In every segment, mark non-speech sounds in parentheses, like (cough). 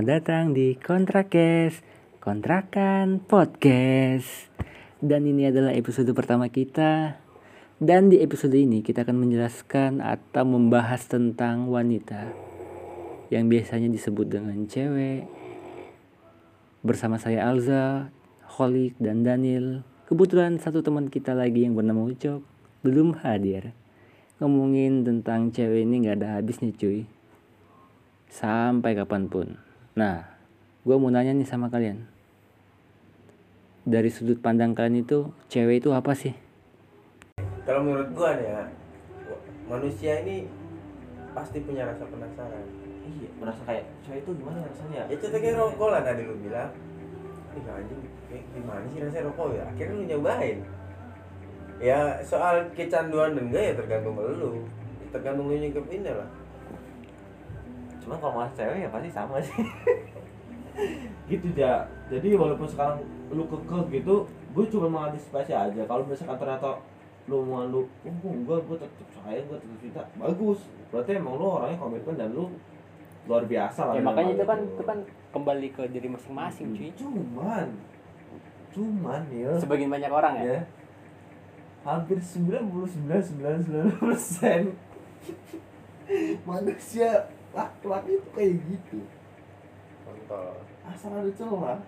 Selamat datang di Kontrakes Kontrakan Podcast. Dan ini adalah episode pertama kita. Dan di episode ini kita akan menjelaskan atau membahas tentang wanita Yang biasanya disebut dengan cewek. Bersama saya Alza, Holik, dan Daniel. Kebetulan satu teman kita lagi yang bernama Ucok Belum hadir. Ngomongin tentang cewek ini gak ada habisnya cuy. Sampai kapan pun Nah, gue mau nanya nih sama kalian. Dari sudut pandang kalian itu, cewek itu apa sih? Kalau menurut gua nih ya, manusia ini pasti punya rasa penasaran. Iya, merasa kayak cewek itu gimana rasanya? Ya contoh kayak rokok lah tadi lu bilang. Ih anjing, kayak gimana sih rasanya rokok ya? Akhirnya lu nyobain. Ya soal kecanduan dan enggak ya tergantung lu. Tergantung lu nyikapinnya lah. Cuma kalau mas cewek ya pasti sama sih. (laughs) gitu ya. Jadi walaupun sekarang lu kekeh gitu, gue cuma mengantisipasi aja. Kalau misalkan ternyata lu mau lu, oh enggak, gue tetap sayang, gue tetap cinta, bagus. Berarti emang lu orangnya komitmen dan lu luar biasa lah. Ya makanya itu kan itu kan kembali ke diri masing-masing cuy. Cuman, cuman ya. Sebagian banyak orang ya. ya hampir 99,99 persen (laughs) manusia laki-laki itu kayak gitu. Kontol. asal ada celah.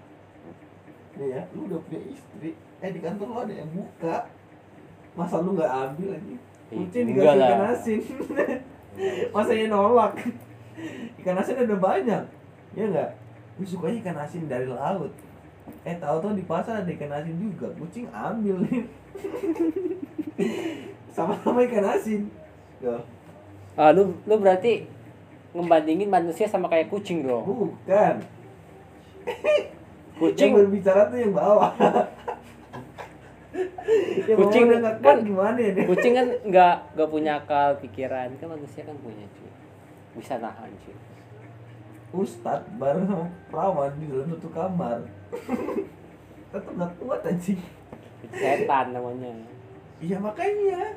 Nih ya lu udah punya istri. Eh di kantor lu ada yang buka. Masa lu nggak ambil lagi? Eh, kucing dikasih ikan asin. (laughs) Masa dia nolak? Ikan asin ada banyak. Ya enggak lu sukanya ikan asin dari laut. Eh tahu-tahu di pasar ada ikan asin juga. Kucing ambil. Nih (laughs) sama-sama ikan asin. Tuh. Ah, lu lu berarti ngebandingin manusia sama kayak kucing dong. bukan (laughs) Kucing yang berbicara tuh yang bawah (laughs) yang Kucing kan- gimana ya kucing kan nggak nggak punya akal pikiran kan manusia kan punya cuy. Bisa nahan cuy. Ustadz bareng sama perawan di dalam satu kamar (laughs) tetap nggak kuat anjing setan namanya. iya makanya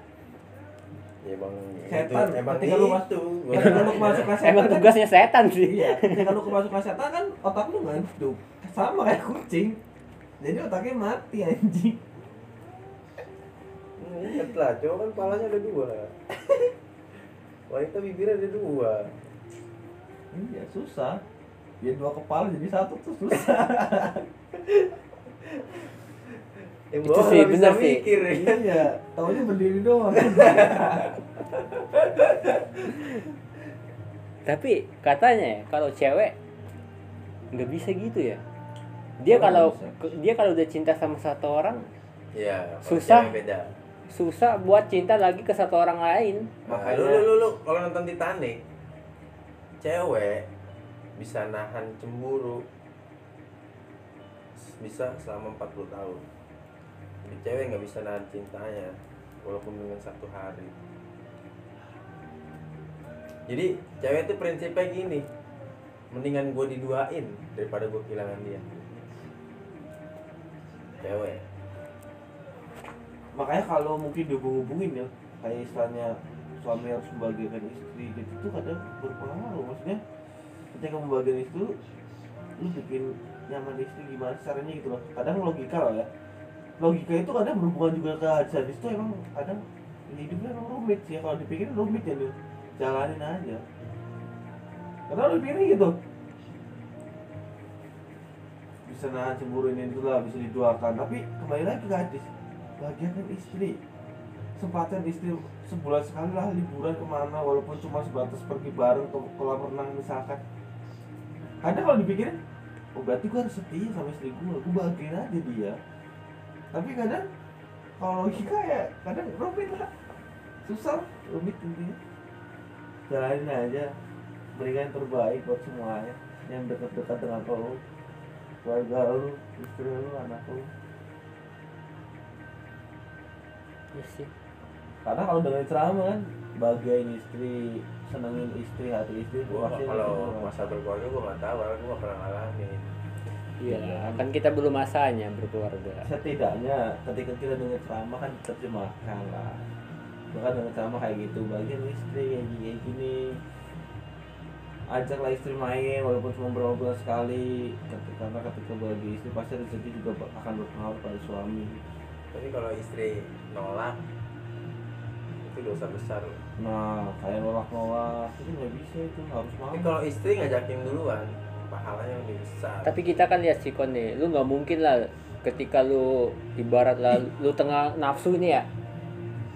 Ya bang, Setan, itu, emang ketika lu mas- itu. ketika lu masuk kelas setan Emang kan- tugasnya setan sih. iya ketika lu masuk kelas setan kan otak lu ngantuk sama kayak kucing jadi otaknya mati anjing Hmm, Ingat lah, cowok kan palanya ada dua. Wanita bibirnya ada dua. iya susah dia dua kepala jadi satu tuh susah (laughs) Yang Itu sih, bener sih. mikir ya. iya taunya berdiri doang Tapi katanya ya kalau cewek nggak bisa gitu ya. Dia kalau dia kalau udah cinta sama satu orang Iya, kalau Susah. beda. susah buat cinta lagi ke satu orang lain. Makanya lu, lu, lu, lu kalau nonton Titanic, cewek bisa nahan cemburu bisa selama 40 tahun. Cewek nggak bisa nahan cintanya walaupun dengan satu hari. Jadi cewek itu prinsipnya gini, mendingan gue diduain daripada gue kehilangan dia. Cewek. makanya kalau mungkin dihubung-hubungin ya kayak istilahnya suami harus membagikan istri gitu tuh kadang berpengaruh maksudnya ketika membagikan istri lu bikin nyaman istri gimana caranya gitu loh kadang logika loh ya logika itu kadang berhubungan juga ke hadis itu emang kadang hidupnya emang rumit sih. Kalau dipikirin rumit ya lu jalanin aja. Karena lu pikir gitu. Bisa nahan cemburu ini itu lah bisa diduakan. Tapi kembali lagi ke hadis. Bahagiakan istri. Sempatkan istri sebulan sekali lah liburan ke mana walaupun cuma sebatas pergi bareng ke kolam renang misalkan. Kadang kalau dipikirin oh berarti gue harus setia sama istri gue gue bahagiain aja dia tapi kadang kalau logika ya kadang rumit lah. Susah rumit intinya jalanin aja. Berikan yang terbaik buat semuanya. Yang dekat-dekat dengan lo. Keluarga lu istri lu anak lu Iya sih. karena kalau dengan ceramah kan bahagiain istri senengin istri hati istri itu Gua pasti kalau masa berkeluarga gue nggak tahu, karena gue nggak pernah ngalamin. Iya, kan kita belum masanya berkeluarga. setidaknya ketika kita dengar ceramah kan terjemahkan lah bahkan dengan ceramah kayak gitu bagian istri kayak gini, ajaklah istri main walaupun cuma berapa bulan sekali. Ketika- karena ketika bagi istri pasti rezeki juga akan berpengaruh pada suami. Tapi kalau istri nolak itu dosa besar. Loh. nah kayak nolak nolak itu nggak bisa itu harus mau tapi kalau istri ngajakin duluan pahalanya lebih besar. Tapi kita kan lihat sikon nih, lu nggak mungkin lah ketika lu ibarat lah lu tengah nafsu nih ya,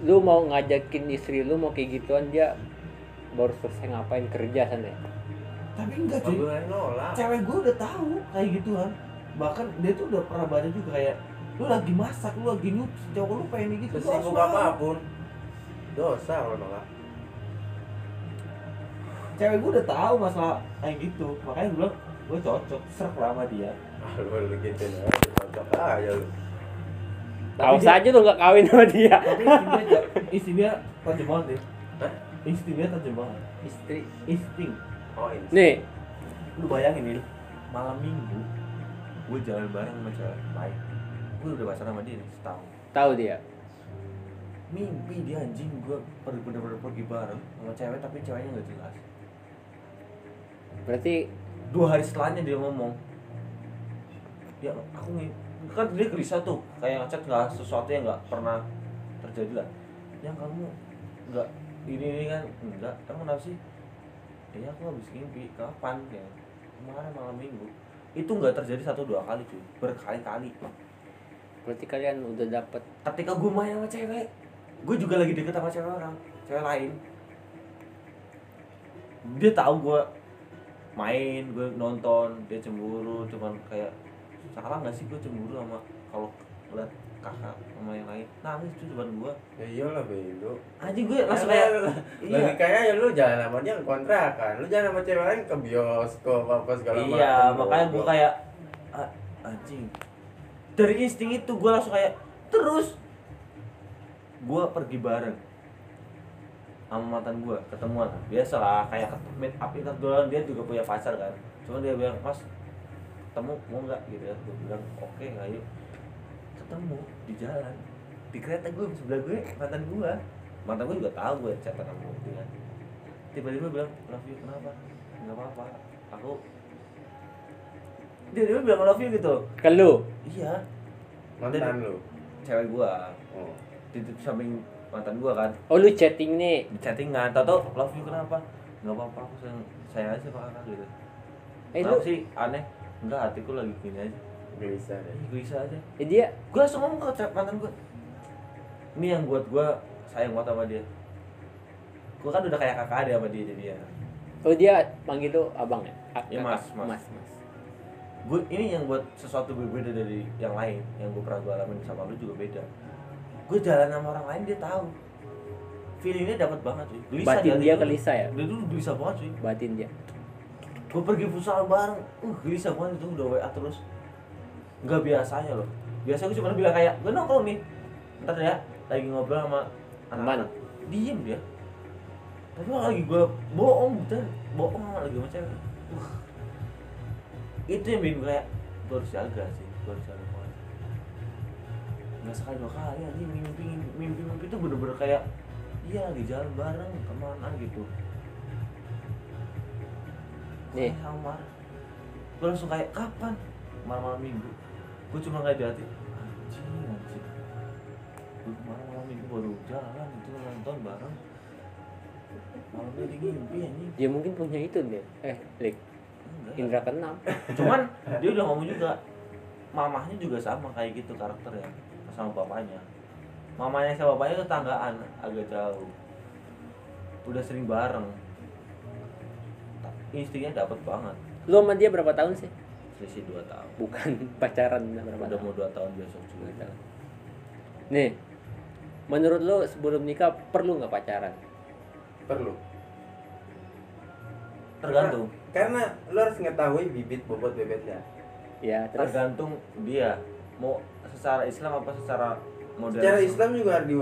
lu mau ngajakin istri lu mau kayak gituan dia baru selesai ngapain kerja sana. ya. tapi enggak cuy. Cewek gue udah tahu kayak gituan. Bahkan dia tuh udah pernah baca juga kayak lu lagi masak lu lagi nyuci cowok lu pengen gitu mau. apa pun. Dosa kalau nolak. Cewek gue udah tahu masalah kayak gitu. Makanya gue bilang gue cocok serak lah sama dia. Ah lu lu gitu ya cocok aja lu. Tahu saja lu nggak kawin sama dia. tapi istri dia istri dia tajam banget deh. Hah? istri dia tajam banget. Istri. Insting oh ini Nih, lu bayangin nih malam minggu gue jalan bareng sama cewek baik gue udah pacaran sama dia nih setahun. Tahu dia. mimpi dia anjing gue pergi bener-bener pergi bareng sama cewek tapi ceweknya nggak jelas. Berarti dua hari setelahnya dia ngomong. Ya aku nih kan dia gelisah tuh kayak ngechat nggak sesuatu yang nggak pernah terjadi lah. Yang kamu nggak ini ini kan? Enggak kamu kenapa sih? Ya aku habis mimpi kapan? Ya kemarin malam minggu. Itu nggak terjadi satu dua kali cuy. Berkali-kali. Berarti kalian udah dapet ketika gue main sama cewek gue juga lagi deket sama cewek orang cewek lain. Dia tahu gue main gue nonton dia cemburu cuman kayak salah nggak sih gue cemburu sama kalau ngeliat kakak sama yang lain? Nangis tuh cuman gue ya iyalah bego anjing gue langsung kayak iya. logikanya ya lu jalan sama dia kontrakan lu jangan sama cewek lain ke bioskop apa segala macam iya makanya gue kayak "Ah, anjing. Dari insting itu gue langsung kayak terus. Gue pergi bareng sama mantan gue ketemuan. Biasa lah kayak meet up itu duluan dia juga punya pacar kan. Cuma dia bilang mas ketemu mau nggak? Gitu ya gue bilang oke ayo ketemu di jalan di kereta gue sebelah gue mantan gue mantan gue juga tahu gue chatan sama dia kan. Tiba-tiba bilang love you kenapa? Nggak apa-apa. Aku dia dia bilang love you gitu. Ke lu. iya. Mantan lu? cewek gua. Oh. di samping mantan gua kan. Oh lu chatting nih. di chattingan tau tau love you kenapa? Nggak apa-apa aku sayang sayang aja sama kakak gitu. Eh Kenapa lu, sih aneh. Enggak hatiku lagi gini aja. Bisa deh Ih, bisa aja. Eh, dia gua langsung ngomong ke mantan gua. Ini yang buat gua sayang banget sama dia. Gua kan udah kayak kakak ada sama dia jadi ya Oh dia panggil lu abang ya? A- Iya, kakak. Mas, Mas. mas, mas. gue ini yang buat sesuatu berbeda dari yang lain yang gue pernah gue alamin sama lu juga beda gue jalan sama orang lain dia tahu. Feelingnya dapat banget cuy. Gelisah Batin di dia hati gelisah ya? dia dulu gelisah banget cuy. Batin dia. gue pergi futsal bareng. Uh gelisah banget itu udah wa terus. Nggak biasanya loh. Biasa gue cuma bilang kayak gue nongkrong nih. Ntar ya lagi ngobrol sama anak-anak. Diem dia. Tapi lagi gue bohong betul bohong sama lagi sama cewek. Uh. itu yang bikin gue kayak gue harus jaga sih gue harus jaga nggak sekali dua kali aja mimpi mimpi mimpi itu bener-bener kayak iya lagi jalan bareng ke mana gitu Nih. Kayak sama gue langsung kayak kapan malam-malam minggu gue cuma kayak di hati anjing anjing gue kemarin malam minggu baru jalan itu nonton bareng malam ini mimpi anjing Dia mungkin punya itu deh. Eh, Lik. Indra keenam. cuman dia udah ngomong juga mamahnya juga sama kayak gitu karakternya sama bapaknya. Mamanya sama bapaknya tanggaan agak jauh. Udah sering bareng. Instingnya dapat banget. Lu sama dia berapa tahun sih? selisih 2 tahun. Bukan (laughs) pacaran berapa udah tahun? mau 2 tahun besok juga. Dua tahun. Nih, menurut lu sebelum nikah perlu nggak pacaran? perlu. Tergantung. Karena lu harus mengetahui bibit bobot bebetnya Ya, terus tergantung dia mau secara Islam apa secara modern secara Islam juga di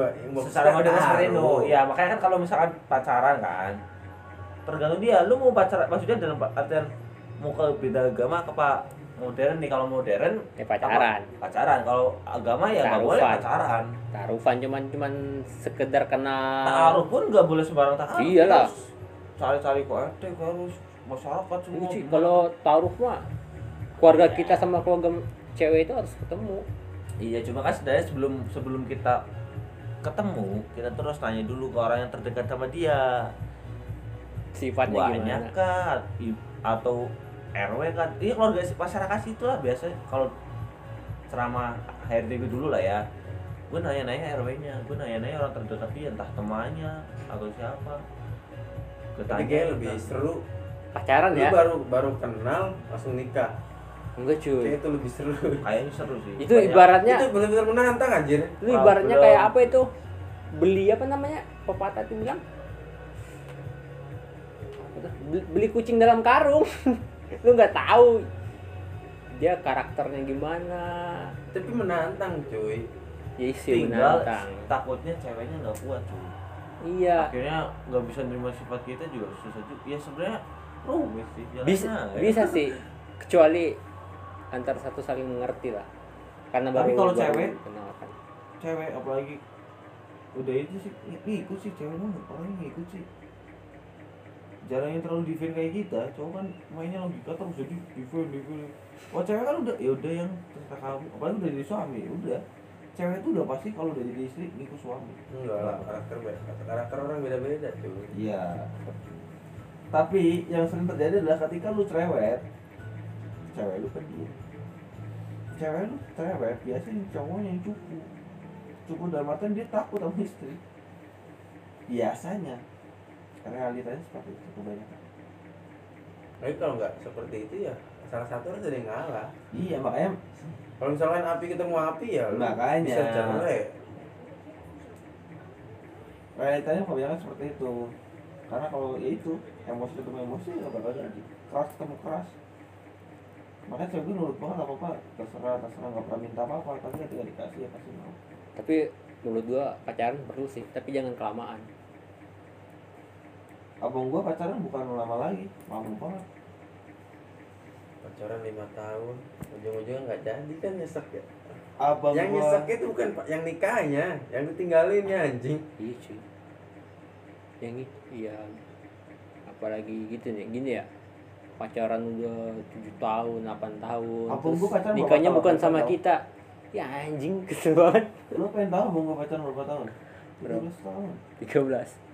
secara modern seperti itu ya makanya kan kalau misalkan pacaran kan tergantung dia lu mau pacaran maksudnya dalam artian mau ke beda agama ke pak modern nih kalau modern ya pacaran. apa? pacaran kalau agama ya nggak boleh Taruhan. pacaran Taruhan cuman cuman sekedar kenal. taruh pun nggak boleh sembarang taruh Iyalah. cari-cari kok harus masyarakat semua kalau taruh mah keluarga kita sama keluarga cewek itu harus ketemu. Iya cuma kan sebenarnya sebelum sebelum kita ketemu kita terus tanya dulu ke orang yang terdekat sama dia. Sifatnya banyak gimana? kan I- atau RW kan. Iya keluarga masyarakat situ lah biasa kalau ceramah HRD gue dulu lah ya. Gue nanya-nanya RW-nya gue nanya-nanya orang terdekat dia entah temannya atau siapa. Gue tapi tanya kayak lebih seru. Pacaran lu ya? baru baru kenal langsung nikah enggak cuy. Kayak itu lebih seru. Kayaknya seru sih. Itu Banyak- ibaratnya itu benar-benar menantang anjir. Lu ibaratnya Problem. kayak apa itu? Beli apa namanya? Pepatah itu bilang? Beli- kucing dalam karung. (laughs) Lu nggak tahu dia karakternya gimana. Tapi menantang cuy. Ya sih tinggal menantang. takutnya ceweknya nggak kuat cuy. Iya. Akhirnya nggak bisa nerima sifat kita juga susah juga. Ya sebenarnya rumit sih bisa bisa sih. Kecuali antara satu saling mengerti lah. Karena Tapi baru kalau baru cewek? kenalkan cewek apalagi udah itu sih ikut sih cewek mah orangnya ngikut sih. Jarang yang terlalu defend kayak kita cowok kan mainnya logika terus jadi defend defend. Oh cewek kan udah ya udah yang terserah kamu apalagi udah jadi suami ya udah. Cewek itu udah pasti kalau udah jadi istri ngikut suami. Enggak lah karakter beda karakter orang beda-beda cuy. Iya. Tapi yang sering terjadi adalah ketika lu cerewet cewek lu pergi. Cewek lu cerewet biasanya cowoknya yang cukup cukup dalam artian dia takut sama istri. Biasanya. Realitanya seperti itu kebanyakan. Tapi kalau nggak seperti itu ya salah satu harus ada yang ngalah. Iya makanya kalau misalkan api ketemu api ya Makanya. bisa cerai realitanya kebanyakan seperti itu. Karena kalau ya itu emosi ketemu emosi nggak bakal jadi. Keras ketemu keras makanya cewek gue nurut banget apa apa terserah terserah nggak pernah minta apa apa tapi ketika dikasih ya pasti mau. Tapi menurut gua pacaran perlu sih tapi jangan kelamaan. Abang gua pacaran bukan lama lagi lama banget. Pacaran lima tahun ujung-ujungnya nggak jadi kan nyesek ya? Abang yang gua nyesek itu bukan pak- yang nikahnya yang ditinggalin ya anjing. Iya cuy. Yang itu iya. Apalagi gitu nih gini ya pacaran udah tujuh tahun 8 tahun terus gua pacaran nikahnya tahun? bukan Berapa sama tahun? kita. Ya anjing (laughs) kesel banget. Lu pengen tahu gua pacaran berapa tahun? Berapa? 17 tahun. 13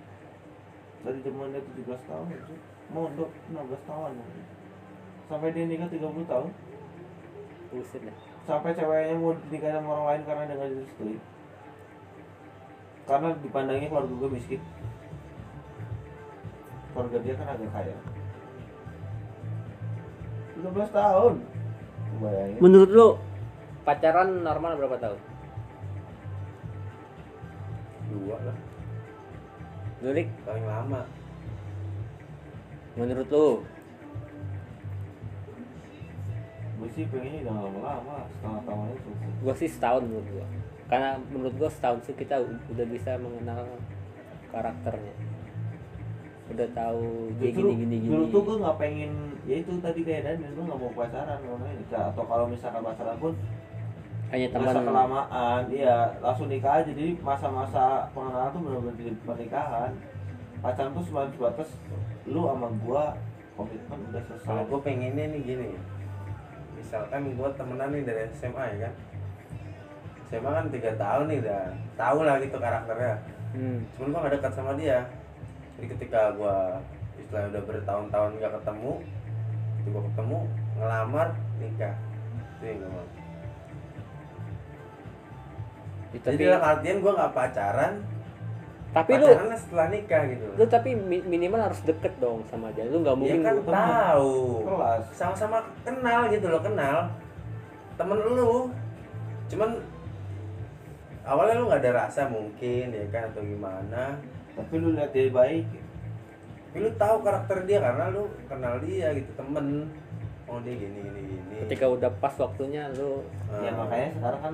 dari zamannya 17 tahun itu mondok 16 tahun. Sampai dia nikah 30 tahun. Buset dah. Sampai ceweknya mau nikah sama orang lain karena dia nggak direstui karena dipandangnya keluarga gue miskin. Keluarga dia kan agak kaya 13 tahun. Bayangin. Menurut lu? Pacaran normal berapa tahun? Dua lah. Lurik paling lama. Menurut lu? Gue sih pengennya jangan lama-lama setengah tahun itu gua sih setahun menurut gua. Karena menurut gua setahun sih kita udah bisa mengenal karakternya udah tahu dia gini gini gini. dulu tuh gue nggak pengen ya itu tadi kayak dan gue nggak mau pacaran nikah atau kalau misalkan pacaran pun hanya teman masa kelamaan iya langsung nikah aja. Jadi masa-masa pengenalan tuh benar-benar di pernikahan. Pacaran tuh cuma sebatas lu sama gua komitmen udah selesai. Kalau gue pengennya nih gini misalkan gue temenan nih dari SMA ya kan? SMA kan tiga tahun nih udah tahu lah gitu karakternya. Hmm. cuman gue gak dekat sama dia jadi ketika gue istilahnya udah bertahun-tahun gak ketemu tiba ketemu ngelamar nikah. Itu yang gue mau. Ya, jadi tapi dalam artian gue gak pacaran tapi lu pacaran lah setelah nikah gitu. lu tapi mi- minimal harus deket dong sama dia. Lu nggak ya mungkin kan lu- tahu. Kelas. Sama-sama kenal gitu loh kenal. Temen lu. Cuman awalnya lu nggak ada rasa mungkin ya kan atau gimana tapi lu lihat dia baik tapi lu tahu karakter dia karena lu kenal dia gitu temen. Oh dia gini gini gini. Ketika udah pas waktunya lu ya Ah, makanya sekarang kan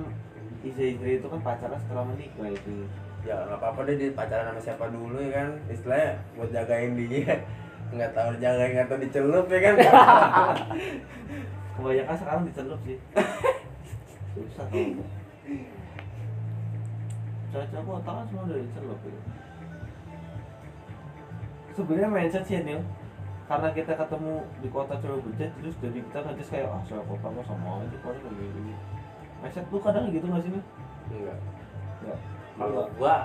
istri-istri itu kan pacaran setelah menikah itu. Ya nggak apa-apa deh dia pacaran sama siapa dulu ya kan. Istilahnya buat jagain dia. (laughs) Nggak tahu jagain nggak tahu dicelup ya kan. (laughs) Kebanyakan sekarang dicelup sih. (laughs) Susah kalau cewek-cewek kok tangan semua udah dicelup gitu sebenarnya mindset sih Nil. Karena kita ketemu di kota cewek bejat terus jadi kita ngejudge kayak ah cewek kota mah sama aja paling kayak gitu mindset lu kadang gitu nggak sih nih enggak. Enggak. kalau gua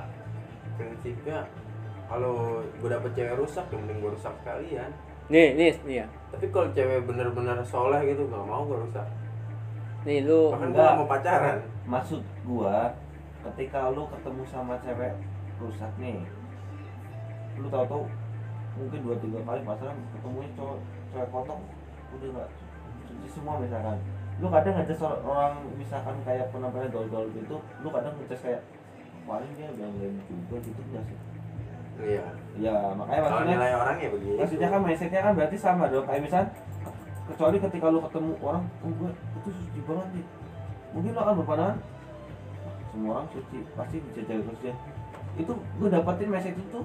prinsipnya kalau gua dapet cewek rusak yang mending gua rusak sekalian. Nih nih nih ya. Tapi kalau cewek bener-bener soleh gitu nggak mau gua rusak. Nih lu bahkan gua enggak. nggak mau pacaran. Maksud gua ketika lu ketemu sama cewek rusak nih lu tau tau mungkin dua tiga kali pacaran ketemunya cowok cewek kotor udah nggak semua misalkan. Lu kadang or- orang misalkan kayak penampilan gaul-gaul gitu lu kadang ngejudge kayak paling dia udah lain juga gitu enggak sih? Iya. Ya makanya kalau maksudnya nilai orang ya begitu. maksudnya kan mindsetnya kan berarti sama dong. Kayak misal kecuali ketika lu ketemu orang oh gue itu suci banget nih. Mungkin lu akan berpandangan "Wah, semua orang suci pasti bisa jaga suci itu gue dapetin mindset itu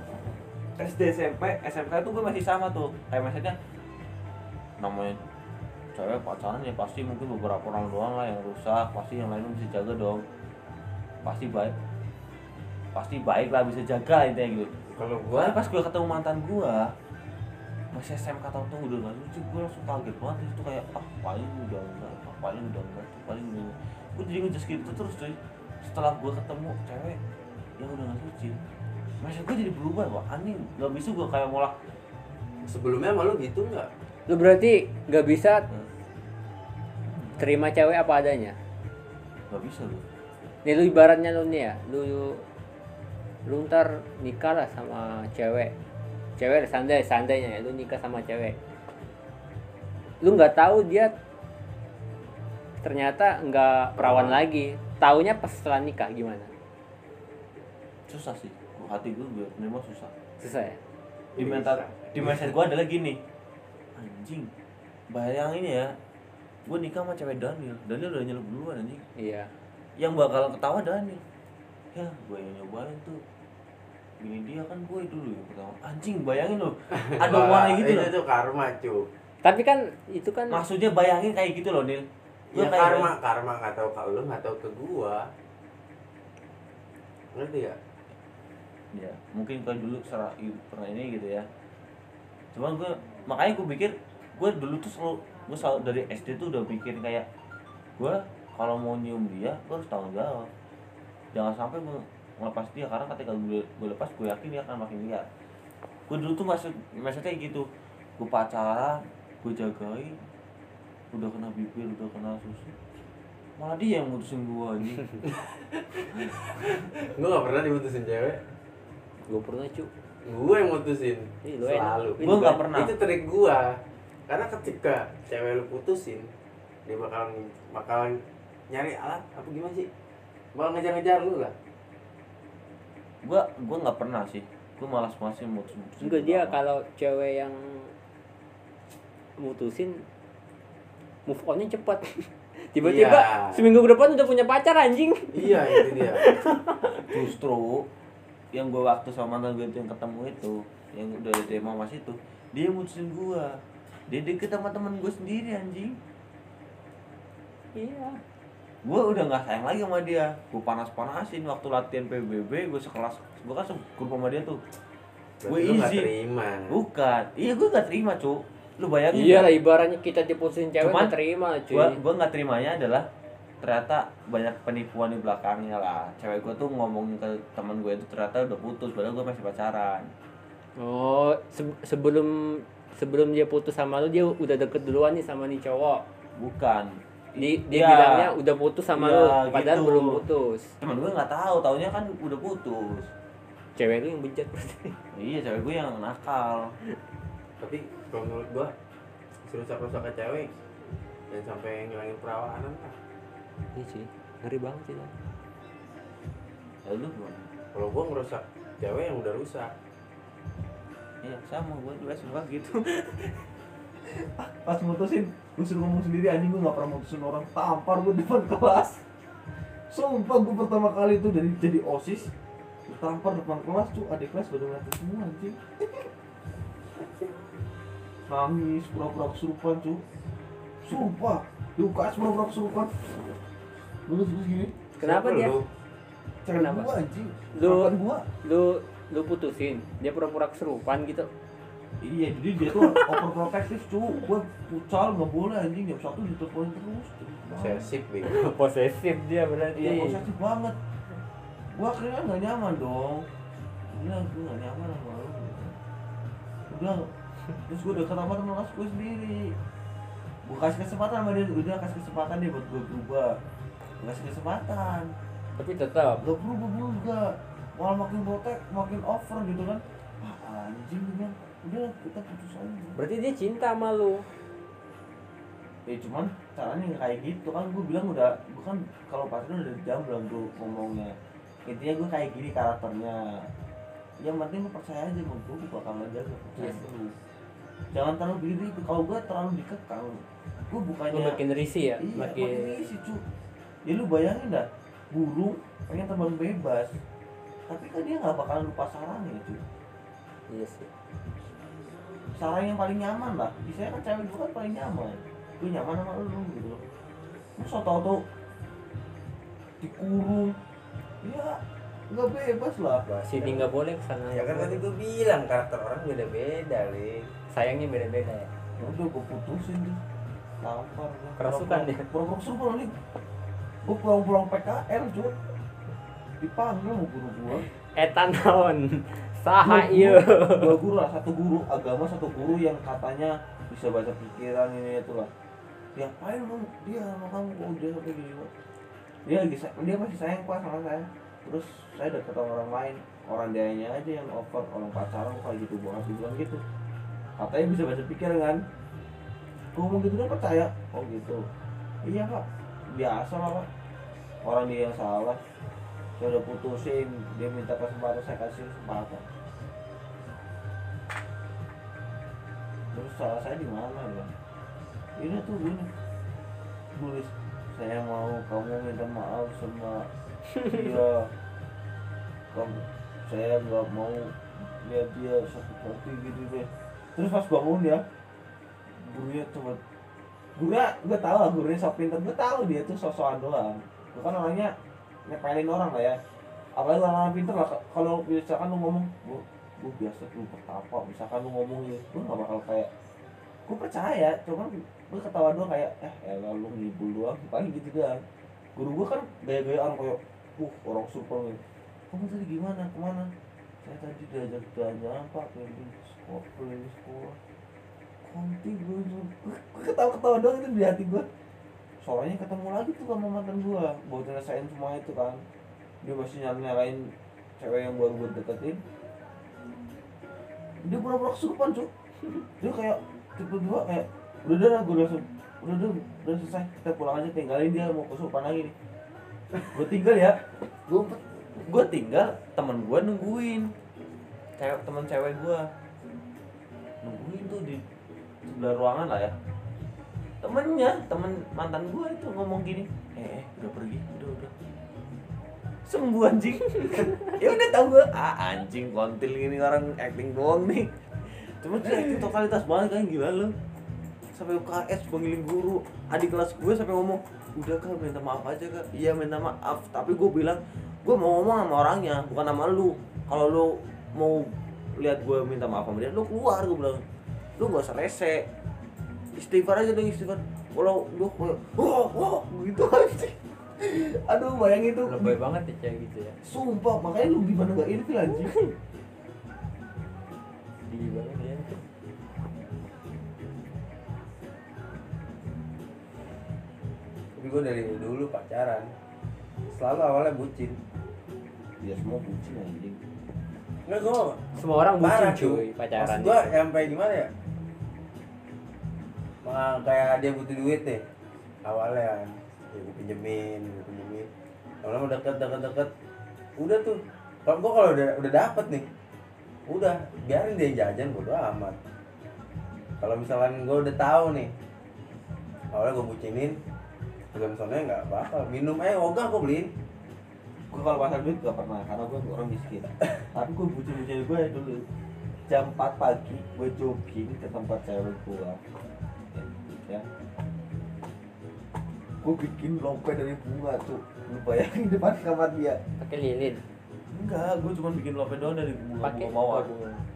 SD SMP SMK itu gue masih sama tuh. Kayak mindsetnya namanya cewek pacaran ya pasti mungkin beberapa orang doang lah yang rusak pasti yang lain bisa jaga dong. Pasti baik. Pasti baik lah bisa jaga intinya gitu. Kalau Gua gua pas gue ketemu mantan gua masih SMK tahun tuh udah gak lucu gue langsung kaget banget. Di situ kayak ah paling udah enggak ah, paling udah enggak tuh paling udah enggak gue jadi ngejudge gitu terus cuy. Setelah gue ketemu cewek yang udah gak suci masa gue jadi berubah wah aneh. Gak bisa gue kayak malah sebelumnya malu gitu nggak? Lu berarti nggak bisa terima cewek apa adanya? Gak bisa gue nih lu ibaratnya lu nih ya lu lu ntar nikah lah sama cewek. Cewek santai santainya ya lu nikah sama cewek. Lu nggak tahu dia ternyata nggak perawan. lagi. Taunya pas setelah nikah gimana? Susah sih hati gue gue menerima susah. Susah ya? Di mental di mindset gue adalah gini. Anjing bayangin ya gue nikah sama cewek Daniel. Daniel udah nyelup duluan anjing. Iya. Yang bakal ketawa Daniel. Ya gue yang nyobain tuh. Ini dia kan gue dulu yang pertama. Anjing bayangin loh (laughs) ada Wah, orang gitu itu loh. tuh karma cu. Tapi kan itu kan maksudnya bayangin kayak gitu loh Nil. Gua ya kayak karma karma nggak tahu kalau lu nggak tahu ke gua. Ngerti ya ya mungkin kalau dulu secara pernah ini gitu ya. Cuman gue makanya gue pikir gue dulu tuh selalu gue selalu dari SD tuh udah pikir kayak gue kalau mau nyium dia gue harus tanggung jawab. Jangan sampai gue ngelepas dia karena ketika gue, gue lepas gue yakin dia akan makin liar gue dulu tuh maksud maksudnya gitu gue pacaran gue jagain udah kena bibir udah kena susu malah dia yang mutusin gue anjing. (laughs) Gua nggak pernah diputusin cewek gue pernah cu gua yang mutusin. Ih, lu enak. selalu. Gua nggak pernah. itu trik gua. Karena ketika cewek lu putusin dia bakal bakalan nyari alat apa gimana sih? Bakal ngejar-ngejar lu lah gue gue nggak pernah sih. Gue malas masih mutus mutusin enggak dia kalau cewek yang mutusin move onnya cepat (laughs) tiba-tiba Iya. seminggu ke depan udah punya pacar anjing. Iya itu dia. (laughs) Justru yang gue waktu sama mantan gue itu yang ketemu itu yang udah dari mas itu dia mutusin gue dia deket sama teman gue sendiri anjing. Iya. Gue udah nggak sayang lagi sama dia. Gue panas panasin waktu latihan PBB gue sekelas gue kan segrup sama dia tuh. Gue izin. terima. Bukan. Iya gue nggak terima cu lu bayangin iya ya? lah ibaratnya kita diputusin cewek Cuman, nggak terima cuy. gua gua nggak terimanya adalah ternyata banyak penipuan di belakangnya lah. Cewek gua tuh ngomong ke teman gue itu ternyata udah putus padahal gua masih pacaran. Oh se- sebelum sebelum dia putus sama lu dia udah deket duluan nih sama nih cowok? Bukan. Di, dia Iya. bilangnya udah putus sama Iya, lu padahal gitu. belum putus. Teman gue nggak tahu taunya kan udah putus. Cewek lu yang bejat berarti. Iya cewek gue yang nakal. Tapi kalau menurut gua rusak-rusak ke cewek dan sampai ngilangin perawanan lah iya sih ngeri banget sih lo lalu gimana? Kalau gua ngerusak cewek yang udah rusak. Iya sama gue juga suka gitu. (laughs) Pas mutusin gue suruh ngomong sendiri anjing gue nggak pernah mutusin orang tampar gue depan kelas. Sumpah gue pertama kali itu dari jadi osis tampar depan kelas tuh adik kelas pada ngeliatin semua anjing. (laughs) Nangis pura-pura kesurupan cuy. Sumpah di UKS pura-pura kesurupan terus terus gini. Kenapa dia? lu? Kenapa? gua anjing. Lu- gua. lu lu putusin. Dia pura-pura keserupan gitu. Iya jadi dia tuh overprotective cu. Gue pucal nggak boleh anjing. Jam satu diteleponin terus. Posesif bego. (laughs) posesif dia berarti. Iya posesif banget. Gue akhirnya nggak nyaman dong. Udah gue nggak nyaman sama lu. Udah. Terus gue deket sama temen kelas gue sendiri gue kasih kesempatan sama dia udah kasih kesempatan dia buat gue berubah. Gua kasih kesempatan. Tapi tetap. Gak berubah juga. Malah makin protek makin over gitu kan. Ah, anjing gue udah kita putus aja. Berarti dia cinta sama lu? Ya cuman caranya kayak gitu kan. Gue bilang udah gue kan kalau pacaran udah jam belum tuh ngomongnya. Intinya gue kayak gini karakternya. Yang penting lu percaya aja sama gue gue bakal ngejaga percaya Yes. dulu jangan terlalu diri kalau gue terlalu dikekang gue lu bukannya makin risih ya iya makin makin isi cu. Ya lu bayangin dah burung pengen terbang bebas tapi kan dia nggak bakalan lupa sarangnya cu. Iya sih. Sarang yang paling nyaman lah. Biasanya kan cewek gue kan paling nyaman. Gue nyaman sama lu gitu. Lu so tau tuh dikurung ya nggak bebas lah. Sini nggak boleh ke sana Ya kan tadi gue bilang karakter orang beda-beda, Li. Sayangnya beda-beda ya. Ya udah gue putusin tuh tampar gua. Kerasukan dia. pura-pura kesurupan nih. Gue pulang-pulang PKL cuy dipanggil mau guru gue etan naon? Saha iya dua guru lah satu guru agama satu guru yang katanya bisa baca pikiran ini itu lah diapain lu? Dia sama kamu kok dia sampai gini dia lagi dia masih sayang pas sama saya. Terus saya deket sama orang lain. Orang dianya aja yang over orang pacaran kok kayak gitu banget dibilang gitu katanya bisa baca pikiran kan? Ngomong gitu dia percaya? Oh gitu. Iya pak. Biasa lah pak. Orang dia yang salah. Saya udah putusin dia minta kesempatan saya kasih kesempatan. Terus salah saya di mana ya ini tuh gini tulis saya mau kamu minta maaf sama (laughs) dia. Kamu saya nggak mau lihat dia sakit hati gitu deh terus pas bangun ya gurunya coba gurunya gue tahu lah gurunya sok pinter. Gue tahu dia tuh sosokan doang. Gue kan orangnya nyepelin orang lah ya. Apalagi orang-orang pinter lah kalau misalkan lu ngomong gue gue biasa lu pertapa misalkan lu ngomong ini gue gak bakal kayak gue percaya. Cuman gue ketawa doang kayak eh elah lu ngibul doang. Paling gitu doang. Guru gue kan gaya-gayaan kayak uh orang super nih. Kamu tadi gimana? Ke mana saya tadi diajak jalan-jalan pak keliling sekolah keliling sekolah konti gue gue ketawa-ketawa doang itu di hati gue soalnya ketemu lagi tuh sama mantan gue buat ngerasain semua itu kan. Dia masih nyalain cewek yang baru gue deketin. Dia pura-pura kesurupan cuy dia kayak tiba-tiba kayak udah udah gue langsung udah udah udah selesai. Kita pulang aja tinggalin dia mau kesurupan lagi nih. Gue tinggal ya. Gue gue tinggal temen gue nungguin. Cewek temen cewek gue nungguin tuh di sebelah ruangan lah ya. Temennya temen mantan gue itu ngomong gini eh, eh udah pergi. Udah udah. Sembuh anjing. (laughs) Ya udah tau gue ah anjing kontil gini orang acting doang nih. Cuma dia acting totalitas banget kan? Gila lu. Sampai UKS panggilin guru. Adik kelas gue sampai ngomong udah kak minta maaf aja kak. Iya minta maaf. Tapi gue bilang gue mau ngomong sama orangnya bukan sama lu. Kalau lu mau lihat gue minta maaf sama dia lu keluar gue bilang. Lu gak usah rese. Istighfar aja dong istighfar. Kalau lu kayak wah wah gitu aja aduh bayangin tuh lebay banget ya cewek gitu ya. Sumpah makanya lu gimana gak ilfil tinggi banget ya. Tapi gue dari dulu pacaran selalu awalnya bucin. ya semua bucin anjing. Enggak gue semua orang bucin parah cuy pacaran Maksud gue sampai gimana ya? Nah, kayak dia butuh duit nih awalnya ya gue pinjemin gue pinjemin lama udah deket deket deket. Udah tuh. Kalau gue kalau udah udah dapet nih udah. Biarin dia jajan bodo amat. Kalau misalkan gue udah tahu nih awalnya gue bucinin belum soalnya nggak bakal minum. Eh ogah gue beliin. Gue kalau pasar duit gak pernah karena gue orang miskin. Tapi gue bucin bucin gue ya dulu. Jam 4 pagi gue jogging ke tempat cewek gue ya. Gue bikin lope dari bunga tuh lu bayangin depan kamar dia. Pakai lilin? Enggak gue cuma bikin lope doang dari bunga pakai bunga mawar.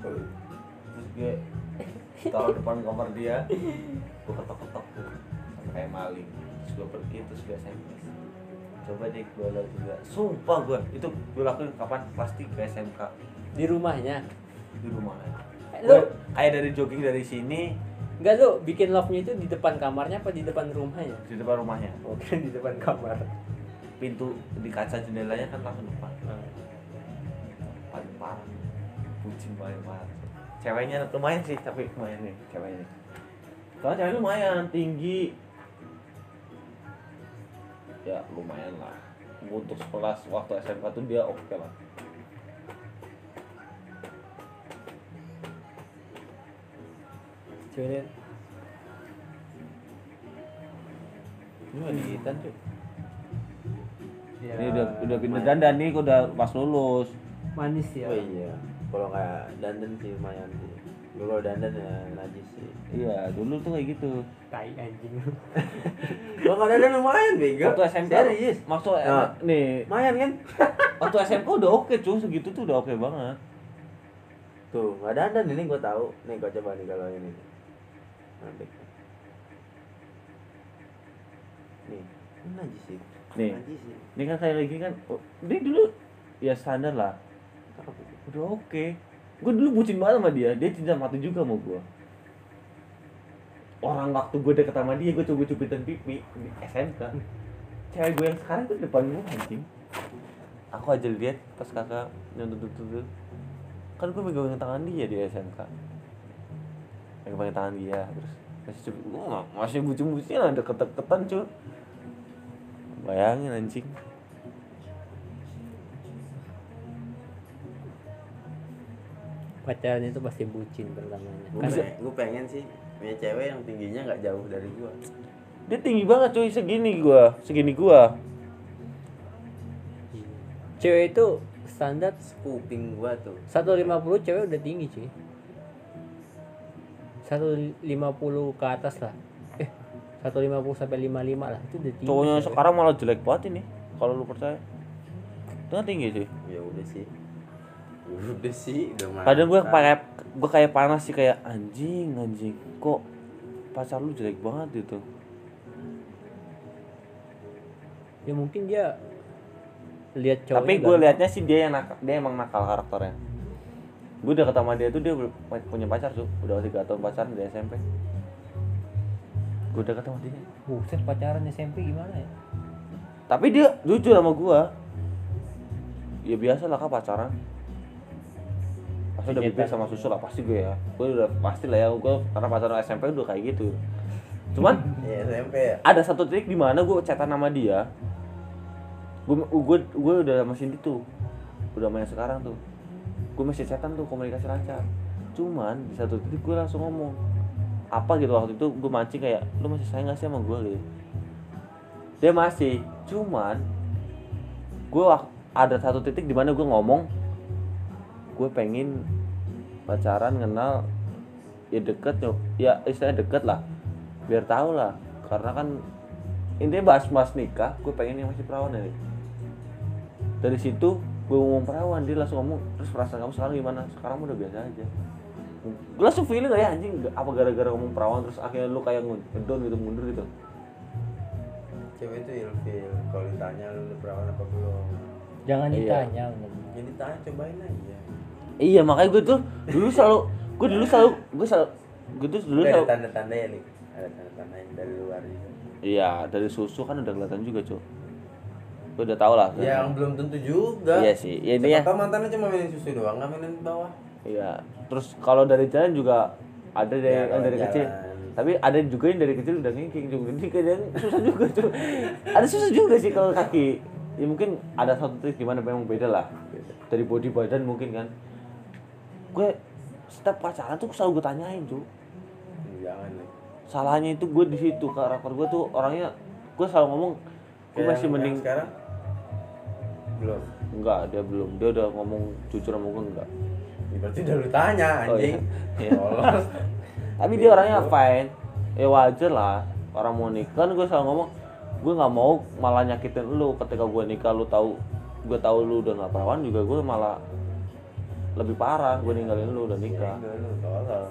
Terus gue taruh depan kamar dia. Gue ketok ketok tuh kayak maling gue pergi terus gue SMS coba deh gue lihat juga. Sumpah gue itu gue lakuin kapan? Pasti ke SMK Di rumahnya. di rumah. Eh, Lu kayak dari jogging dari sini. Enggak lu bikin love-nya itu di depan kamarnya apa di depan rumahnya? di depan rumahnya. Oke, di depan kamar. pintu di kaca jendelanya kan langsung depan. Paling parah. Bucin paling parah. Ceweknya lumayan sih tapi lumayan nih ceweknya. Soalnya ceweknya lumayan tinggi ya lumayan lah. Untuk sekelas waktu SMK tuh dia oke lah. Ceweknya ini mah digitan cuy ya, ini udah udah pindah dandan nih udah pas lulus. Manis ya. oh iya. Kalau kayak dandan sih lumayan sih kalau dandan ya najis sih iya dulu tuh kayak gitu. Tai anjing. (laughs) kalau nggak dandan lumayan bego. Waktu SMK serius? Maksud Nah. nih. Lumayan kan? (laughs) Waktu SMK udah oke cuy. Segitu tuh udah oke banget. Tuh nggak dandan ini gue tahu. Nih gue coba nih kalau ini. Nanti. Nih ini najis sih Nih. najis sih ini kan kayak lagi kan oh, dia dulu ya standar lah. Udah oke gue dulu bucin banget sama dia. Dia cinta mati juga sama gue orang waktu gue deket sama dia gue coba cubitan pipi di SMK cewek gue yang sekarang tuh depan gue anjing. Aku aja lihat pas kakak nyentuh tuh kan gue megangin tangan dia di SMK megangin tangan dia terus masih cubit gue masih bucin-bucin lah deket-deketan cuy bayangin anjing Pacaran itu pasti bucin pertamanya. gue pengen, gue pengen sih punya cewek yang tingginya nggak jauh dari gue dia tinggi banget cuy segini gua segini gua. Cewek itu standar kuping gue tuh. 150 cewek udah tinggi cuy. 150 ke atas lah. Eh 150 sampai 55 lah itu udah tinggi cowoknya sekarang malah jelek banget ini kalau lu percaya. Itu tinggi cuy. Ya udah sih udah sih udah mah kadang gua kayak gua kayak panas sih kayak anjing anjing kok pacar lu jelek banget gitu. Ya mungkin dia lihat cowoknya tapi gue liatnya sih dia yang nakal dia emang nakal karakternya. Gue udah ketemu dia tuh dia punya pacar tuh. Udah tiga tahun pacaran di SMP gue udah ketemu dia. Buset pacaran SMP gimana ya? Tapi dia jujur sama gua. Ya biasa lah kak pacaran pasti udah bibir sama susu lah pasti gue ya. Gue udah pasti lah ya gue karena pacaran SMP udah kayak gitu. Cuman ya SMP ya. ada satu titik di mana gue chatan sama dia. Gue gue gue udah masih itu udah main sekarang tuh. Gue masih chatan tuh komunikasi lancar. Cuman di satu titik gue langsung ngomong apa gitu? Waktu itu gue mancing kayak lu masih sayang gak sih sama gue? Gitu. Dia masih cuman gue ada satu titik di mana gue ngomong gue pengen pacaran kenal ya deket nyok ya istilahnya deket lah. Biar tahu lah. Karena kan intinya bahas bahas nikah gue pengen yang masih perawan ya. Dari situ gue ngomong perawan dia langsung ngomong terus perasaan kamu sekarang gimana? Sekarang udah biasa aja. Gue langsung feeling kayak anjing apa gara-gara ngomong perawan terus akhirnya lu kayak ngedon gitu mundur gitu? Cewek itu ilfil kalau ditanya lu perawan apa belum? Jangan Iya. ditanya bener. jadi tanya cobain aja iya makanya gue tuh dulu selalu gue dulu selalu gue selalu gue tuh dulu Udah ada selalu tanda-tanda ya nih. Ada tanda-tanda yang dari luar gitu. Iya dari susu kan udah kelihatan juga cuy gue udah tau lah. Ya yang belum tentu juga. Iya sih ya, ini ya. Tahu mantannya cuma mainin susu doang nggak mainin bawah. Iya terus kalau dari jalan juga ada dari Ya, yang kalau dari kecil. jalan. tapi ada juga yang dari kecil udah ngingking juga jadi kadang susah juga tuh ada susah juga sih kalau kaki. Ya mungkin ada satu trik gimana memang beda lah. Dari body badan mungkin kan gue setiap pacaran tuh selalu gue tanyain tuh jangan nih salahnya itu gue di situ karakter gue tuh orangnya gue selalu ngomong gue Kayak masih yang- mending yang sekarang? Belum. Enggak dia belum. Dia udah ngomong jujur sama gue enggak. Ya, berarti udah lu tanya Oh, anjing. (laughs) Iya. Polos. tapi dia orangnya fine. Ya wajar lah. Orang mau nikah kan gue selalu ngomong gue nggak mau malah nyakitin lu. Ketika gue nikah lu tahu gue tahu lu udah nggak perawan juga gue malah lebih parah gue ninggalin lu udah nikah. lu tolol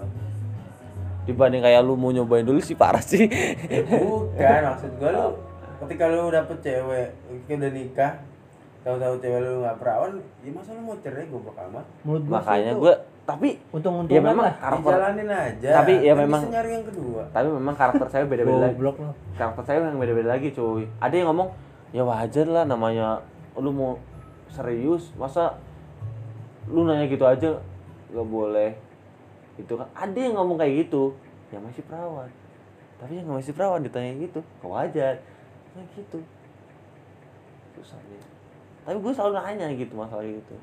dibanding kayak lu mau nyobain dulu sih parah sih. Bukan maksud gua lu ketika lu dapet cewek udah nikah tahu-tahu cewek lu nggak perawan ya masa lu mau cerai goblok amat. Makanya gue tapi untung-untungan ya memang lah. karakter dijalanin aja. Tapi ya Kan memang- yang kedua. tapi memang karakter saya beda-beda lagi. Goblok lo karakter saya yang beda-beda lagi cuy. Ada yang ngomong ya wajar lah namanya lu mau serius masa lu nanya gitu aja nggak boleh. Itu kan ada yang ngomong kayak gitu. Yang masih perawan tapi yang masih perawan ditanya gitu kok wajar. Kayak gitu. Susah nih tapi gue selalu nanya gitu masalah itu.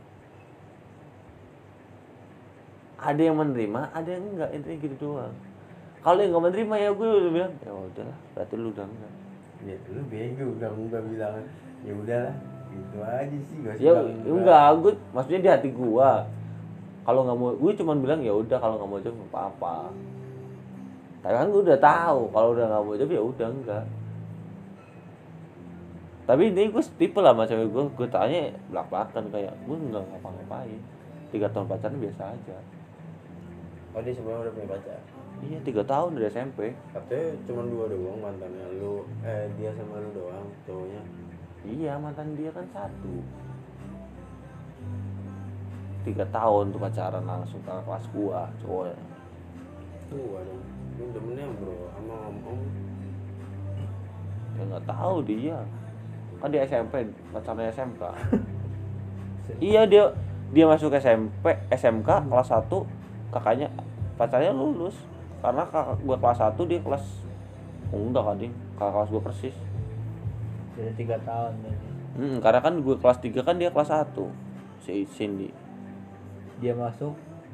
Ada yang menerima ada yang enggak intinya gitu doang. Kalau yang nggak menerima ya gue udah bilang ya udahlah berarti lu udah enggak ya lu bego udah enggak bilang. Ya udahlah gitu aja sih gak usah ya enggak. gue maksudnya di hati gua. Kalau nggak mau gue cuman bilang ya udah kalau nggak mau jawab nggak apa-apa. Tapi kan gue udah tahu kalau udah nggak mau jawab ya udah enggak. Tapi ini gue tipe lah sama cewek gue gue tanya belak belakan kayak gue nggak ngapa-ngapain. Tiga tahun pacaran biasa aja. Oh dia sebelumnya udah punya pacar? Iya tiga tahun dari SMP katanya cuma dua doang mantannya lu. Eh dia sama lu doang cowoknya iya mantan dia kan satu. Tiga tahun tuh pacaran langsung ke kelas gua cowoknya tua dong. Lu temennya bro. Sama om om. Ya nggak tahu dia. Kan di SMP pacarnya SMK (laughs) iya dia dia masuk SMP SMK kelas 1 kakaknya pacarnya lulus. Karena kakak gua kelas 1 dia kelas oh, enggak kan ding kakak kelas gua persis jadi tiga tahun berarti. hmm, karena kan gua kelas 3 kan dia kelas 1 si Cindy. Dia masuk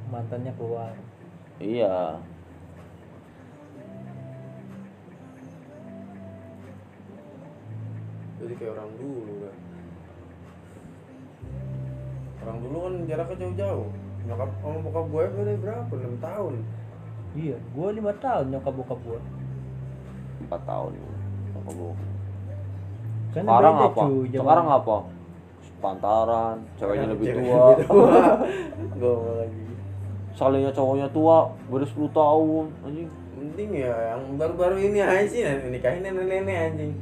mantannya keluar. Iya. Jadi kayak orang dulu kan orang dulu kan jaraknya jauh-jauh. Nyokap sama bokap gue beda berapa? Enam tahun. Iya gua lima tahun nyokap bokap gua. 4 tahun. Kakak gua. Kan sekarang apa? sekarang apa? Pantaran ceweknya lebih tua. lebih tua. (laughs) Gue lagi. Salingnya cowoknya tua baru 10 tahun anjing. Penting ya yang baru-baru ini aja sih nikahin nenek-nenek anjing.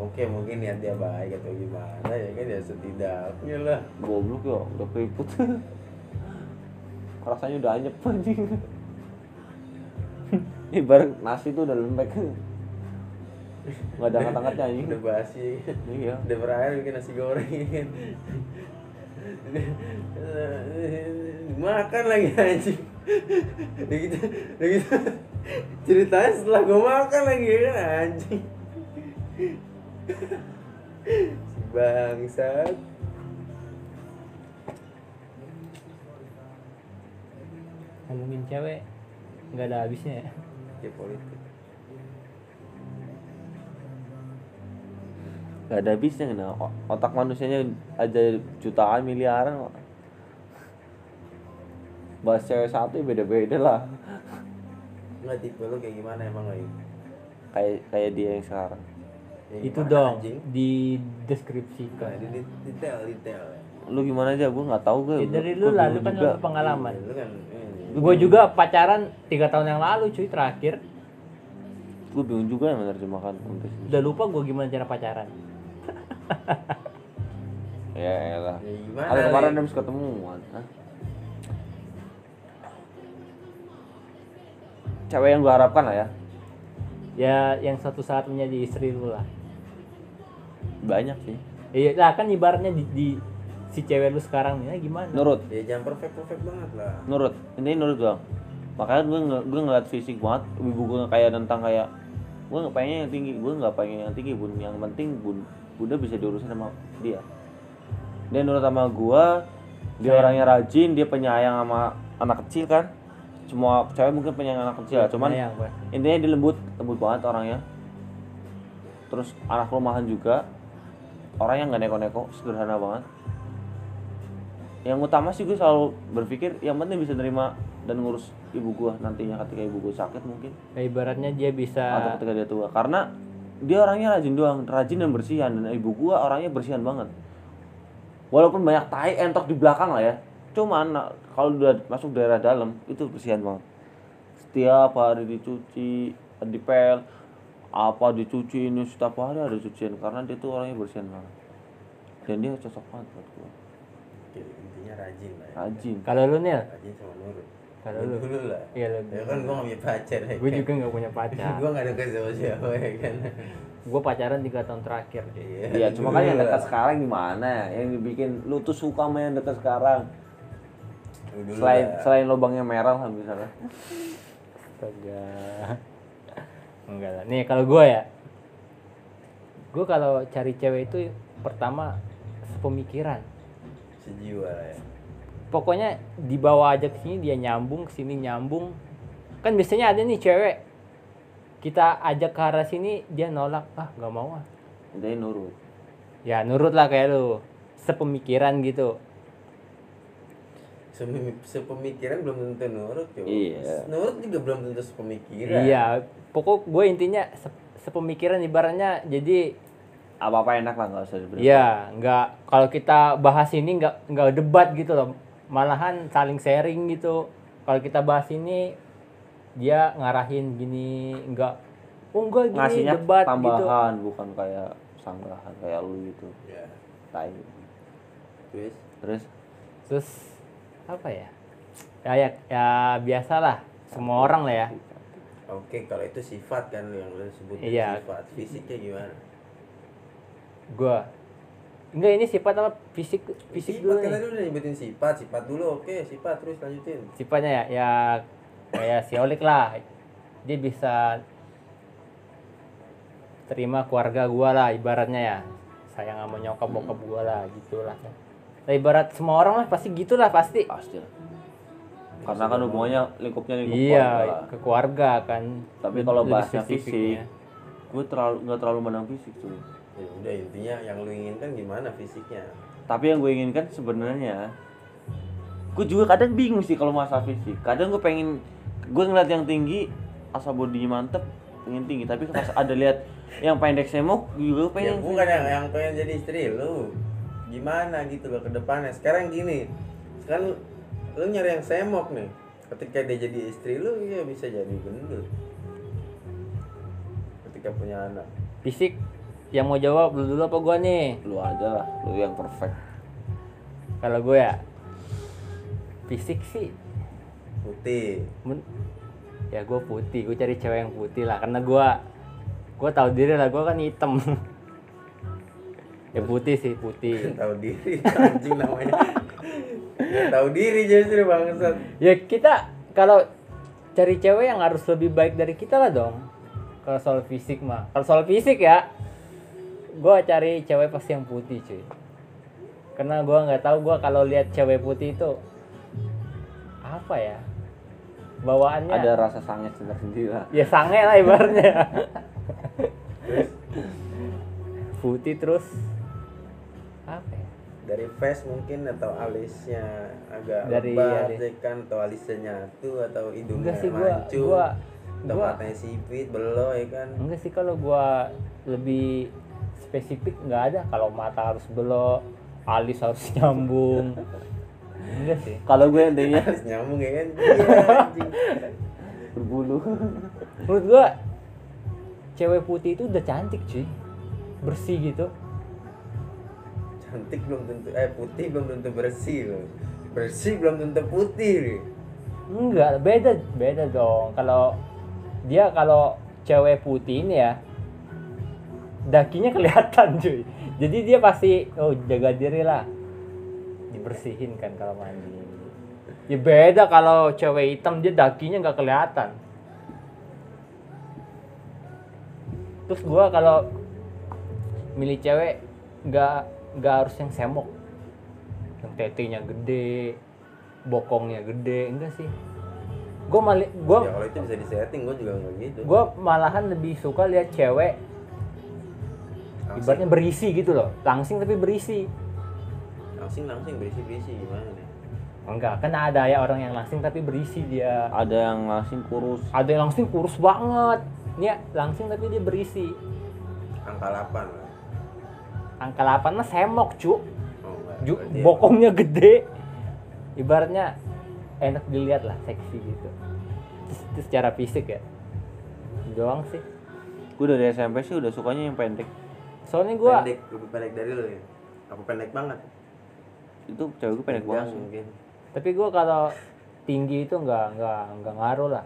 Oke mungkin niat dia baik atau gimana ya kan ya setidaknya lah. Goblok ya udah keriput. Rasanya udah anyep anjing. (laughs) Ibarat nasi tuh udah lembek nggak ada angkat-angkatnya anjing. Udah basi. Iya. Udah berakhir bikin nasi goreng. Kan (laughs) makan lagi anjing. Udah gitu udah gitu. Ceritanya setelah gue makan lagi kan anjing. Si bangsat. Ngomongin cewek nggak ada habisnya ya. Ya politik nggak ada habisnya nah, otak manusianya aja jutaan miliaran kok. Bahas cewek satu ya beda-beda lah. Nggak tipe lu kayak gimana emang lagi kayak kayak dia yang sekarang. Ya itu dong anjing? di Nah, deskripsikan di di- detail detail lu gimana aja? Gue nggak tahu gue Ya, dari lu lah lu kan lu pengalaman. Lu kan ini. gue juga pacaran tiga tahun yang lalu cuy terakhir. Gue bingung juga yang menerjemahkan. Untuk udah lupa gue gimana cara pacaran (laughs) ya elah. Ya Kali kemarin Li? habis ketemuan Hah? cewek yang gue harapkan lah ya. Ya yang satu saat menjadi istri lu lah. Banyak sih. Iya lah kan ibaratnya di, di si cewek lu sekarang nih ya gimana? Nurut. Ya jangan perfect perfect banget lah. Nurut. Ini nurut doang. Makanya gue gue ngeliat fisik banget ibu gue kayak tentang kayak gue nggak pengen yang tinggi gue nggak pengen yang tinggi bun. Yang penting bun bunda bisa diurusin sama dia. Dia nurut sama gue dia orangnya rajin dia penyayang sama anak kecil kan. Semua cewek mungkin penyayang anak kecil lah cuman Pak. intinya dia lembut lembut banget orangnya. Terus anak rumahan juga orang yang nggak neko-neko sederhana banget. Yang utama sih gue selalu berpikir yang penting bisa nerima dan ngurus ibu gue nantinya ketika ibu gue sakit mungkin. Nah, ibaratnya dia atau bisa ketika dia tua. Karena dia orangnya rajin doang rajin dan bersihan. Dan ibu gue orangnya bersihan banget. Walaupun banyak tai entok di belakang lah ya. Cuman nah, kalau udah masuk daerah dalam itu bersihan banget. Tiap hari dicuci dipel. Apa dicuci ini setiap hari ada cucian. Karena dia tuh orangnya bersihan banget. Dan dia cocok banget buat gue Oke, intinya rajin lah ya. rajin. Kalau lu nih, Rajin sama nurut. Kalau Lu lu? dulu lah. Iya, lu Ya kan gua gak punya pacar ya. gue kan? juga nggak punya pacar. (laughs) gua gak deket sama siapa ya kan. (laughs) gue pacaran tiga tahun terakhir. Iya. Iya, cuma kan yang dekat sekarang gimana? Yang dibikin lu tuh suka sama yang dekat sekarang. Lu dulu Selain lah. selain lubangnya merah lah misalnya. Astaga. (laughs) Enggak lah. Nih kalau gue ya, gue kalau cari cewek itu pertama sepemikiran. sejiwa lah ya. Pokoknya dibawa aja ke sini dia nyambung, ke sini nyambung. Kan biasanya ada nih cewek kita ajak ke arah sini dia nolak ah nggak mau ah Intinya nurut. ya nurut lah kayak lu sepemikiran gitu sepemikiran belum tentu nurut yo. Iya. Nurut juga belum tentu sepemikiran. iya pokok gue intinya se- sepemikiran ibaratnya jadi Apa-apa enak lah nggak usah diberi. Iya, nggak kalau kita bahas ini nggak nggak debat gitu loh, malahan saling sharing gitu. Kalau kita bahas ini dia ngarahin gini, nggak, oh enggak gini Ngasihnya debat gitu. tambahan bukan kayak sanggahan kayak lu gitu. Ya. Tai. Terus Terus Terus apa ya? Ya ya, ya biasalah, semua orang lah ya. Oke, kalau itu sifat kan yang lu sebut Iya. sifat. Fisiknya gimana? Gue enggak ini sifat apa fisik fisik sifat dulu kan nih. tadi udah nyebutin sifat, sifat dulu. Oke, sifat terus lanjutin. Sifatnya ya ya kayak si Olik lah. Dia bisa terima keluarga gua lah ibaratnya ya. Sayang sama nyokap bokap gua lah gitulah. Nah, ibarat semua orang lah pasti gitulah pasti. pasti lah. Karena kan hubungannya lingkupnya lingkup Iya, keluarga lah. ke keluarga kan. Tapi kalau bahasnya fisik, gue terlalu nggak terlalu menang fisik tuh. Ya udah intinya yang lu inginkan gimana fisiknya? Tapi yang gue inginkan sebenarnya, gue juga kadang bingung sih kalau masalah fisik. Kadang gue pengen, gue ngeliat yang tinggi, asal bodinya mantep, pengen tinggi. Tapi pas ada lihat yang pendek semok, juga gue Ya pengen. bukan yang yang pengen jadi istri lu. Gimana gitu loh ke depannya. Sekarang gini. Sekarang lu nyari yang semok nih. Ketika dia jadi istri lu, ya bisa jadi gendut. Ketika punya anak. Fisik yang mau jawab lu dulu apa gua nih? Lu aja lah, lu yang perfect. Kalau gue ya fisik sih Putih. men- ya gue putih gue cari cewek yang putih lah karena gue gue tahu diri lah gue kan hitam ya putih sih putih (laughs) tahu diri anjing namanya. Tahu diri justru bangsat. ya kita kalau cari cewek yang harus lebih baik dari kita lah dong kalau soal fisik mah kalau soal fisik ya gue cari cewek pasti yang putih cuy. Karena gue nggak tahu gue kalau lihat cewek putih itu apa ya? Bawaannya Ada rasa sange sendiri lah. ya sange lah ibaratnya. Putih terus apa ya? Dari face mungkin atau alisnya agak Dari alis. ya kan atau alisnya nyatu atau hidungnya enggak sih gua mancung. gua atau gua matanya sipit belo ya kan. Enggak sih kalau gua lebih spesifik nggak ada. Kalau mata harus belok alis harus (laughs) nyambung. Enggak sih. Kalau gue intinya harus nyambung ya kan anjing. (laughs) Berbulu. menurut gua cewek putih itu udah cantik cuy. Bersih gitu. Cantik belum tentu eh putih belum tentu bersih loh. Bersih belum tentu putih nih. Enggak beda beda dong. Kalau dia kalau cewek putih ini ya dakinya kelihatan cuy. Jadi dia pasti oh jaga diri lah. Dibersihin kan kalau mandi. Ya beda kalau cewek hitam dia dakinya nggak kelihatan. Terus gua kalau milih cewek nggak nggak harus yang semok. Yang tetenya gede bokongnya gede enggak sih. Gue malah gue ya kalau itu bisa disetting gue juga nggak gitu. gue malahan lebih suka lihat cewek langsing. Ibaratnya berisi gitu loh. Langsing tapi berisi. Langsing langsing berisi berisi gimana nih? Enggak kan ada ya orang yang langsing tapi berisi dia. Ada yang langsing kurus. ada yang langsing kurus banget. Ini ya, langsing tapi dia berisi. Angka 8 lah angka 8 mah semok cu. Oh, enggak. Ju- Berarti ya- bokongnya gede. Ibaratnya enak dilihat lah seksi gitu. Itu secara fisik ya. Doang sih. Gue dari SMP sih udah sukanya yang pendek soalnya gua pendek lebih pendek dari lu ya? Apa pendek banget? Itu cewek gue pendek banget. mungkin. Tapi gua kalau tinggi itu nggak nggak nggak ngaruh lah.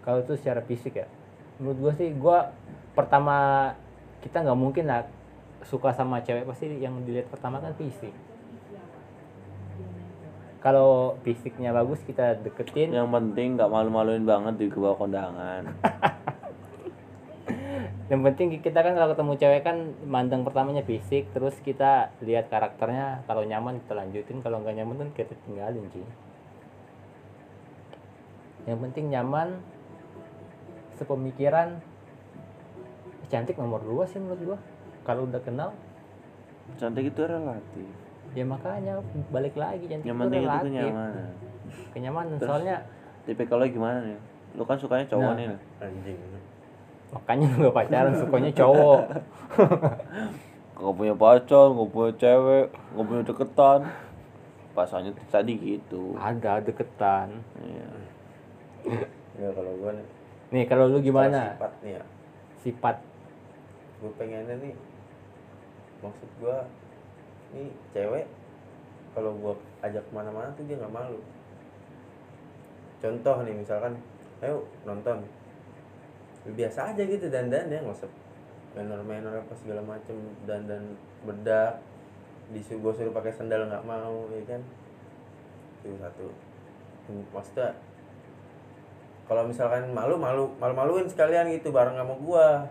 Kalau itu secara fisik ya. Menurut gua sih gua pertama kita nggak mungkin lah suka sama cewek. Pasti yang dilihat pertama kan fisik. Kalau fisiknya bagus kita deketin. Yang penting nggak malu-maluin banget di bawah kondangan (laughs) yang penting kita kan kalau ketemu cewek kan mandang pertamanya fisik terus kita lihat karakternya kalau nyaman kita lanjutin kalau nggak nyaman kan kita tinggalin sih yang penting nyaman sepemikiran. Cantik nomor dua sih menurut gua. Kalau udah kenal. Cantik itu relatif. Ya makanya balik lagi cantik yang itu penting itu relatif. kenyamanan. Kenyamanan Terus? soalnya tipe kalau gimana nih? Lu kan sukanya cowok Nah. nih. Anjing makanya (laughs) lu gak pacaran sukanya cowok. (laughs) Nggak punya pacar nggak punya cewek nggak punya deketan. Pasannya tadi gitu. Ada deketan. Iya. ya kalau gua nih. Nih kalau lu gimana? Sifat nih ya. Sifat. Gue pengennya nih maksud gua nih cewek kalau gua ajak ke mana-mana tuh dia nggak malu. Contoh nih misalkan ayo nonton biasa aja gitu dandan ya nggak usah menor-menor apa segala macem dandan bedak disuruh gua suruh pakai sandal nggak mau ya kan itu satu maksudnya kalau misalkan malu malu malu maluin sekalian gitu bareng sama gua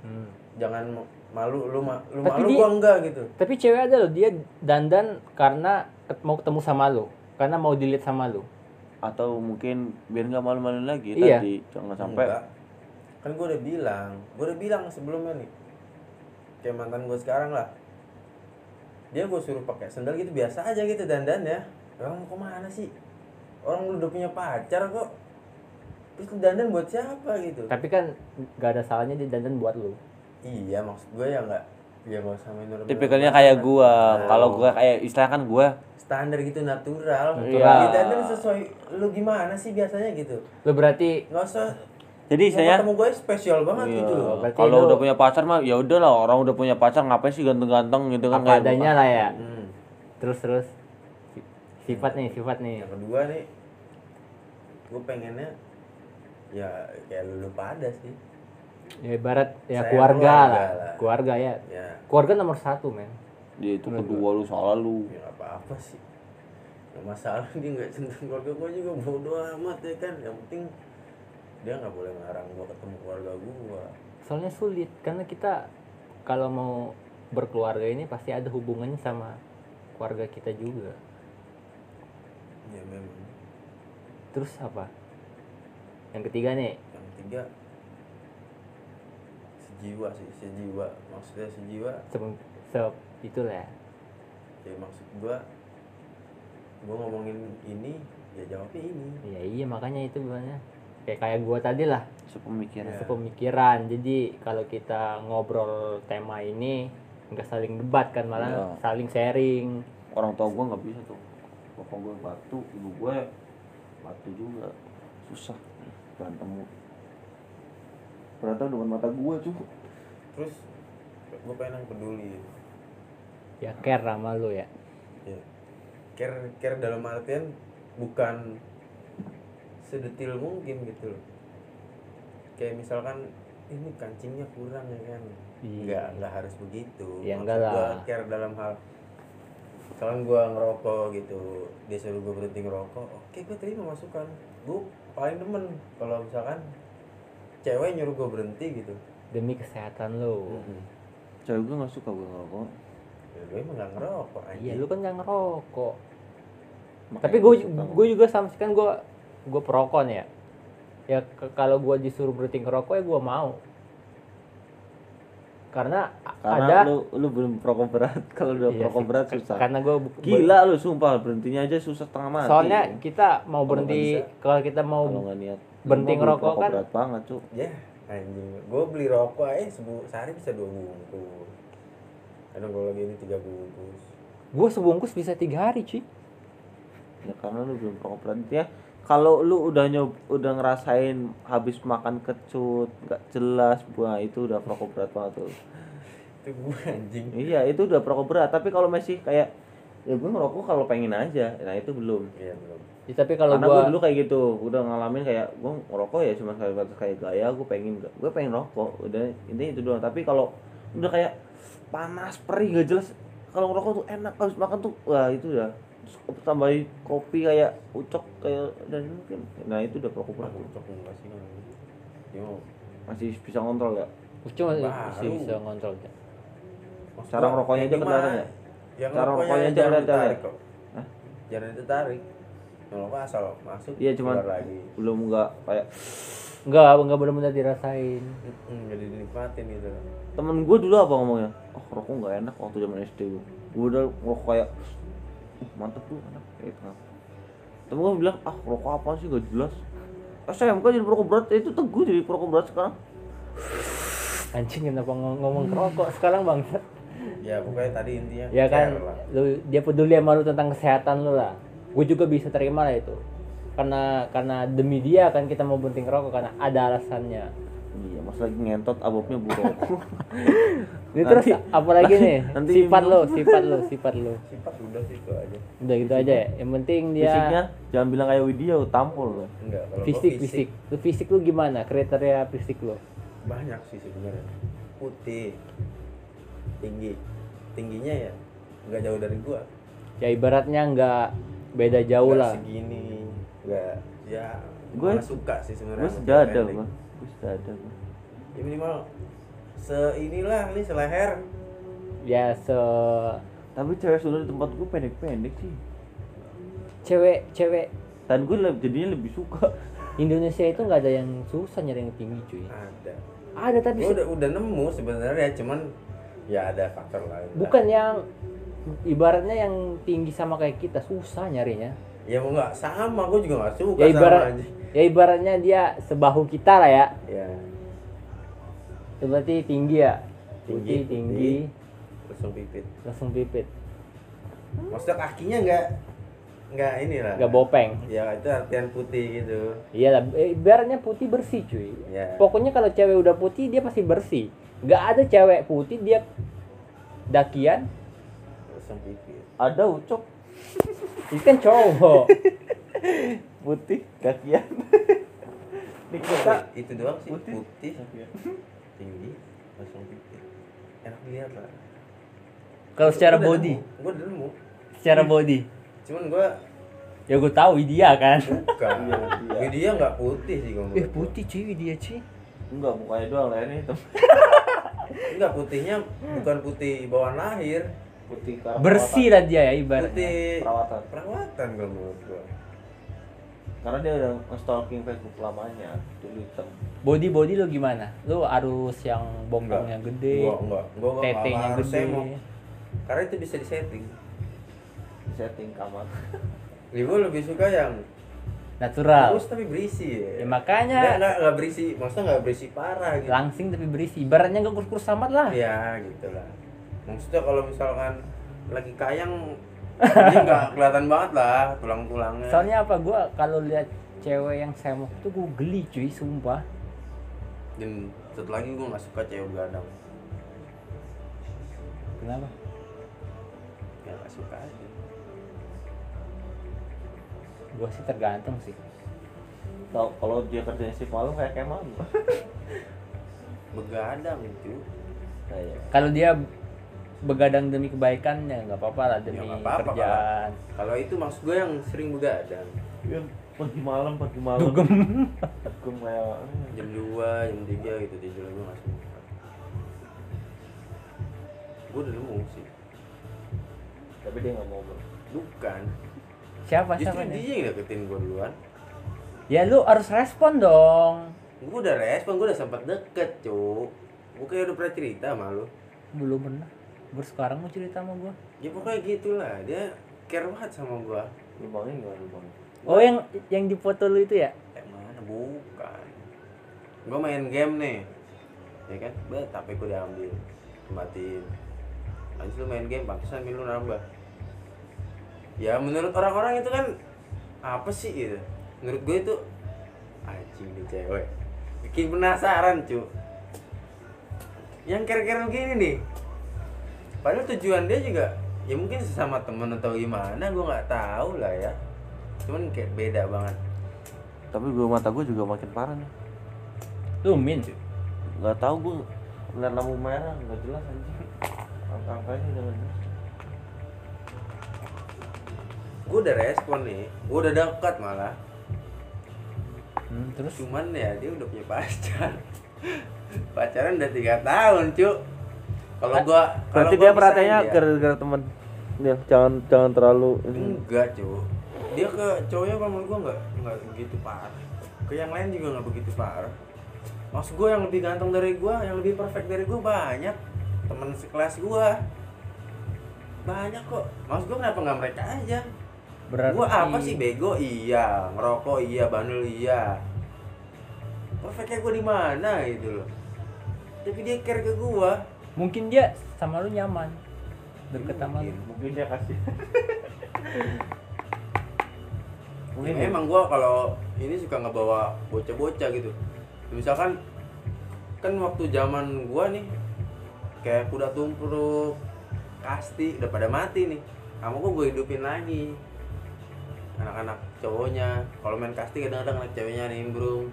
Hmm. jangan malu lu ma lu Tapi malu dia- gua enggak gitu Tapi cewek ada loh dia dandan karena mau ketemu sama lu, karena mau dilihat sama lu. atau mungkin biar nggak malu-maluin lagi Iya. tadi jangan sampai Enggak. Kan gua udah bilang gua udah bilang sebelumnya nih kayak mantan gua sekarang lah. Dia gua suruh pakai sandal gitu biasa aja gitu dandan ya. Orang mau ke mana sih? Orang lu udah punya pacar kok. Terus lu dandan buat siapa gitu? Tapi kan gak ada salahnya dia dandan buat lu. iya maksud gua ya enggak ya nggak usah minor tipikalnya kayak gua. Kalau gua kayak istilah kan gua standar gitu natural. Natural. Ya, dandan sesuai lu gimana sih biasanya gitu? Lu berarti nggak usah jadi mau istilahnya ketemu gue spesial banget Iya, gitu loh kalau udah punya pacar mah ya udah lah orang udah punya pacar ngapain sih ganteng-ganteng gitu kan apa kayak adanya lah ya. Hmm. Terus terus Si- sifat nih, sifat nih. yang kedua nih gue pengennya ya kayak lu pada sih Ya ibarat ya Saya keluarga, keluarga lah. lah. Keluarga ya. ya Keluarga nomor satu men. dia itu kedua lu salah lu ya apa-apa sih masalah (laughs) dia nggak centang keluarga gue juga bodo amat ya kan yang penting dia nggak boleh ngarang gue ketemu keluarga gue Soalnya sulit karena kita kalau mau berkeluarga ini pasti ada hubungannya sama keluarga kita juga. ya memang. Terus apa? Yang ketiga nih, yang ketiga sejiwa sih sejiwa. Maksudnya sejiwa. Se, se itulah. Ya. ya maksud gue gue ngomongin ini ya jawabnya ini. Iya iya makanya itu sebenarnya kayak kayak gua tadi lah. Sepemikiran. Iya. sepemikiran. Jadi kalau kita ngobrol tema ini nggak saling debat kan malah Iya. saling sharing. Orang tua gua nggak bisa tuh. Bapak gua batu ibu gua batu juga. Susah berantem. Berantem depan mata gua cuy terus gue pengen yang peduli. Ya care sama lu ya. Ya care care dalam artian bukan sedetil mungkin gitu loh. Kayak misalkan ini kancingnya kurang ya kan Iya. nggak nggak harus begitu. Ya, Maksud enggak lah. gua care dalam hal misalkan gua ngerokok gitu dia suruh gue berhenti ngerokok oke gue terima masukan. Gue paling demen kalau misalkan cewek nyuruh gue berhenti gitu. Demi kesehatan lu cewek gua nggak suka gua ngerokok. Ya, gue emang nggak ngerokok aja iya lu kan nggak ngerokok. Makanya tapi gua gue gue juga sama sih kan gue gue perokok nih ya. Ya kalau gue disuruh berhenti ngerokok ya gue mau. Karena, karena ada lu lu belum perokok berat. (laughs) Kalau udah Iya perokok sih, berat susah. Karena gue gila lu sumpah. Berhentinya aja susah setengah mati. Soalnya kita mau berhenti kalau kita mau kalau niat berhenti ngerokok kan- berat banget cuy ya anjing. Gue beli rokok aja sebu sehari bisa dua bungkus. Kadang kalau lagi ini tiga bungkus. Gue sebungkus bisa tiga hari cuy ya karena lu belum perokok berat. Ya kalau lu udah nyob udah ngerasain habis makan kecut nggak jelas buah itu udah perokok berat banget tuh. Itu gue anjing. Iya itu udah perokok berat. Tapi kalau masih kayak ya gue ngerokok kalau pengen aja. Nah itu belum. Iya belum. Ya, tapi kalau karena gue gua dulu kayak gitu. Udah ngalamin kayak gue ngerokok ya cuma kayak kayak gaya gue pengen gue pengen rokok. Udah intinya itu doang. Tapi kalau udah kayak panas perih gak jelas kalau ngerokok tuh enak habis makan tuh wah itu udah tambahin kopi kayak ucok kayak dan mungkin nah itu udah perokok berat aku cok enggak sih kalau yo masih bisa ngontrol ya Ucup masih Baru. masih bisa ngontrol ya. maksud Cara yang aja kelihatan ya? yang Cara ngerokoknya ngerokoknya aja jangan kelihatan ya? ditarik kok Hah? jangan ditarik ngerokok asal masuk Iya, cuman- lagi belum nggak kayak Enggak, enggak benar-benar dirasain. Hmm, jadi dinikmatin gitu temen gue dulu apa ngomongnya oh rokok nggak enak waktu zaman SD gue gue udah ngerokok kayak "Uh, mantep tuh enak kayak gitu temen gue bilang ah rokok apa sih gak jelas SMK jadi perokok berat itu teguh jadi perokok berat sekarang Anjing kenapa ngom- ngomong kerokok sekarang bangsat? (laughs) ya pokoknya tadi intinya Ya kan, lu dia peduli sama lu tentang kesehatan lu lah. Gue juga bisa terima lah itu. Karena karena demi dia kan kita mau bunting rokok karena ada alasannya. Iya mas lagi ngentot abobnya buruk (laughs) Ini terus Nanti- apalagi nih? nanti sifat lu, sifat lu, sifat lu. sifat udah sih itu aja Udah gitu aja ya. Yang penting dia fisiknya jangan bilang kayak Widya tampol lah enggak kalau gua fisik, fisik. Lu fisik lu gimana? Kriteria fisik lu? banyak sih sebenarnya putih tinggi tingginya ya nggak jauh dari gua Ya ibaratnya nggak beda jauh Nggak lah. segini nggak ya Gua- gua suka sih sebenarnya gue ada gue sudah ada ya minimal se inilah nih seleher. Ya se tapi cewek sudah di tempat gue pendek-pendek sih. Cewek cewek. Dan gue lebih jadinya lebih suka. (laughs) Indonesia itu nggak ada yang susah nyari yang tinggi cuy. ada. Ada tapi gua se- udah udah nemu sebenarnya cuman ya ada faktor lain. Bukan yang ibaratnya yang tinggi sama kayak kita susah nyarinya. Ya mau nggak sama gua juga nggak suka Ya ibarat sama aja ya ibaratnya dia sebahu kita lah ya. ya Itu berarti tinggi ya. Tinggi, Putih, tinggi, langsung pipit langsung pipit. maksudnya kakinya nggak nggak ini lah Gak bopeng. ya itu artian putih gitu Iya lah, eh, ibaratnya putih bersih cuy. ya Pokoknya kalau cewek udah putih dia pasti bersih. Gak ada cewek putih dia dakian, langsung pipit ada ucok itu kan cowok. (laughs) putih kakian. (laughs) Kita itu doang sih Putih. putih, (laughs) tinggi langsung pipit enak dilihat lah. Kalau secara body, gue udah nemu. Secara body. cuman gue Ya gue tahu dia kan. bukan. Dia nggak putih sih gue Eh putih cuy dia cuy. enggak mukanya doang lah ini hitam. Enggak putihnya bukan putih bawaan lahir putih karena Bersih lah dia ya ibaratnya. putih perawatan perawatan kalau menurut gue karena dia udah nge-stalking Facebook lamanya dulu hitam Body body lu gimana? Lu harus yang bongkongnya gede, gua enggak gua enggak harus gede. semok. karena itu bisa disetting setting kamar (laughs) ya gue lebih suka yang Natural. bagus tapi berisi ya, Ya makanya Nggak, nggak, nggak berisi maksudnya nggak berisi parah gitu langsing tapi berisi. Ibaratnya gak kurus-kurus amat lah. ya gitu lah maksudnya kalau misalkan lagi kayang ini nggak (laughs) kelihatan banget lah tulang-tulangnya Soalnya apa gua kalau lihat cewek yang semok tuh gue geli cuy, sumpah. dan satu lagi gue nggak suka cewek begadang Kenapa? ya nggak suka aja Gua sih tergantung sih. Tau kalau dia kerjanya shift malam kayak Kemal (laughs) begadang itu kayak Kalau dia begadang demi kebaikan ya nggak apa-apa lah demi Ya, nggak apa-apa, kerjaan. kalau itu maksud gue yang sering begadang dia pergi malam pergi malam Dugem. dugem kayak jam 2, jam 3 gitu tidur gue suka gue udah nemu sih tapi dia nggak mau bro. bukan Siapa justru siapa nih? dia yang deketin gue duluan Ya lu harus respon dong. gue udah respon gue udah sempat deket cuk gue kayak udah pernah cerita sama lu Belum pernah. Baru sekarang mau cerita sama gua. ya pokoknya gitulah. Dia care banget sama gue lubangnya gimana lubangnya Oh yang yang di foto lu itu ya? yang mana? Bukan. Gue main game nih. Ya kan? Bet tapi gue diambil. Matiin. Lanjut lu main game pantesan lu nambah. Ya menurut orang-orang itu kan apa sih gitu? Menurut gue itu anjing nih cewek. Bikin penasaran cu. Yang kira-kira begini nih padahal tujuan dia juga ya mungkin sesama temen atau gimana gue nggak tahu lah ya. Cuman kayak beda banget. Tapi gue mata gue juga makin parah nih. Lu min. nggak tahu gue ngeliat lampu merah nggak jelas anjing. Angka-angkanya nggak jelas. Gue udah respon nih gue udah dekat malah. Hmm, terus? Cuman ya dia udah punya pacar. (laughs) Pacaran udah tiga tahun cu kalau gua berarti dia perhatiannya dia- gara-gara temen ya jangan jangan terlalu enggak cu dia ke cowoknya kalau menurut gua nggak nggak begitu parah. Ke yang lain juga nggak begitu parah. Maksud gua yang lebih ganteng dari gua yang lebih perfect dari gua banyak. Temen sekelas gua. Banyak kok. Maksud gua kenapa nggak mereka aja? Berarti gua apa sih? Bego? Iya. Ngerokok? Iya. Bandel? Iya. Perfectnya gua di mana gitu loh. Tapi dia care ke gua Mungkin dia sama lu nyaman. Deket sama lu. Mungkin. mungkin dia kasih (laughs) Ya, emang gua kalau ini suka ngebawa bocah-bocah gitu misalkan kan waktu zaman gua nih kayak kuda tumpruk kasti udah pada mati nih kamu gua gue hidupin lagi anak-anak cowoknya kalau main kasti kadang-kadang anak ceweknya nimbrung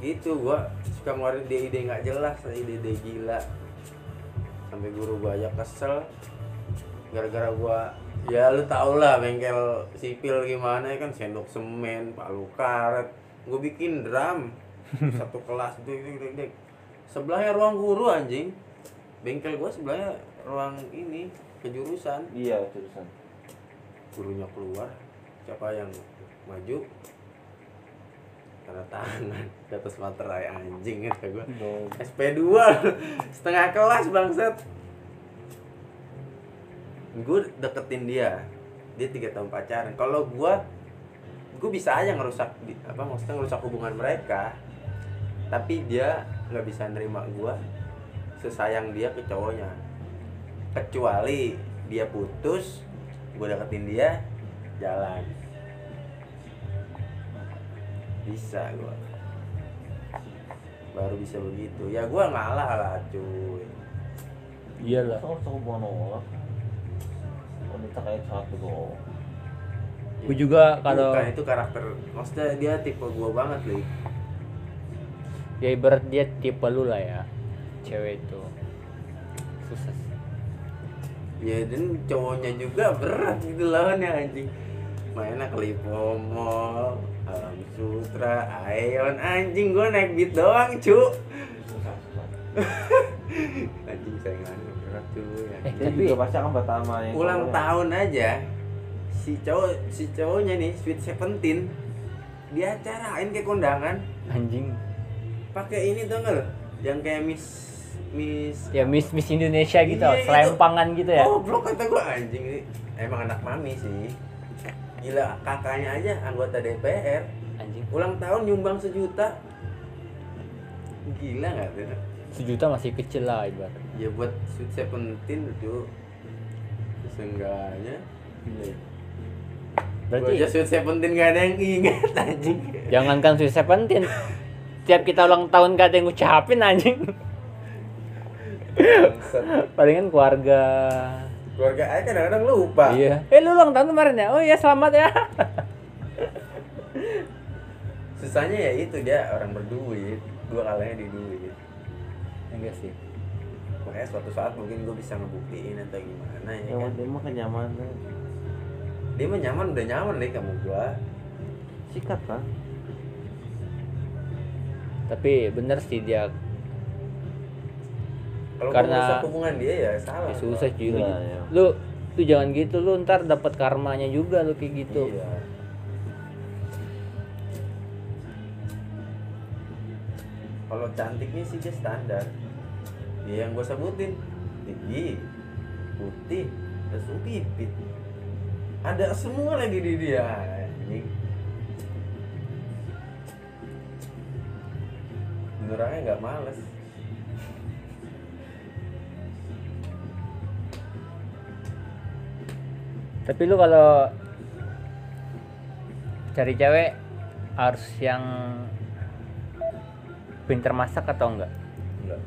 gitu gua suka ngeluarin ide-ide nggak jelas ide-ide gila. Sampai guru gua aja kesel. Gara-gara gua ya lu tau lah bengkel sipil gimana ya kan sendok semen palu karet. Gue bikin drum (laughs) satu kelas itu. sebelahnya ruang guru anjing. Bengkel gua sebelahnya ruang ini kejurusan. Iya jurusan gurunya keluar siapa yang maju tanda tangan. Di atas materai anjing kata gua. SP2 setengah kelas bangsat. Gue deketin dia. Dia tiga tahun pacaran. Kalau gue gue bisa aja ngerusak apa maksudnya ngerusak hubungan mereka. Tapi dia nggak bisa nerima gue sesayang dia ke cowoknya. Kecuali dia putus gue deketin dia jalan bisa gue baru bisa begitu ya gue ngalah lah cuy Iyalah. Soal soal hubungan orang wanita kayak satu doang Gue juga kalau Bukan, itu karakter maksudnya dia tipe gue banget nih ya ibarat dia tipe lu lah ya. Cewek itu susah. sih. ya dan cowoknya juga berat gitu lawannya anjing mainnya ke Lipo Mall Alam Sutra Aeon anjing gue naik beat doang cu (laughs) anjing saingannya berat cuy Eh, anjing. dia Tapi- juga pasti akan pertama yang ulang tahun aja si cowok si cowoknya nih Sweet Seventeen dia acarain kayak kondangan Anjing. pakai ini tuh nggak lo yang kayak Miss Miss Ya Miss Miss Indonesia gitu, Iya, itu. selempangan gitu ya. Oh, blok kata gua anjing ini. Emang anak mami sih. Gila, kakaknya aja anggota DPR. Anjing. Ulang tahun nyumbang sejuta. Gila nggak tuh? Sejuta masih kecil lah ibarat. Ya buat Sweet Seventeen tuh. Seenggaknya. Berarti Gua aja Sweet Seventeen gak ada yang ingat anjing. jangankan Sweet Seventeen tiap kita ulang tahun gak ada yang ngucapin anjing palingan keluarga Keluarga aja kadang-kadang lupa. iya eh lu ulang tahun kemarin ya oh iya selamat ya Susahnya ya itu dia orang berduit. Gua kalahnya di duit. enggak sih Makanya suatu saat mungkin gue bisa ngebuktiin atau gimana ya yang kan. penting mah kenyamanan Dia mah nyaman udah nyaman deh kamu gua. sikat kan tapi bener sih dia Kalau Karena- hubungan dia ya salah. ya susah cuy lu, Iya, lu lu jangan gitu lu ntar dapat karmanya juga lu kayak gitu Iya. Kalau cantiknya sih dia standar. Dia yang gue sebutin tinggi, putih, lesung pipit. Ada semua lagi di dia. Anjing. Orangnya nggak males. Tapi lu kalau cari cewek harus yang pinter masak atau enggak? Enggak.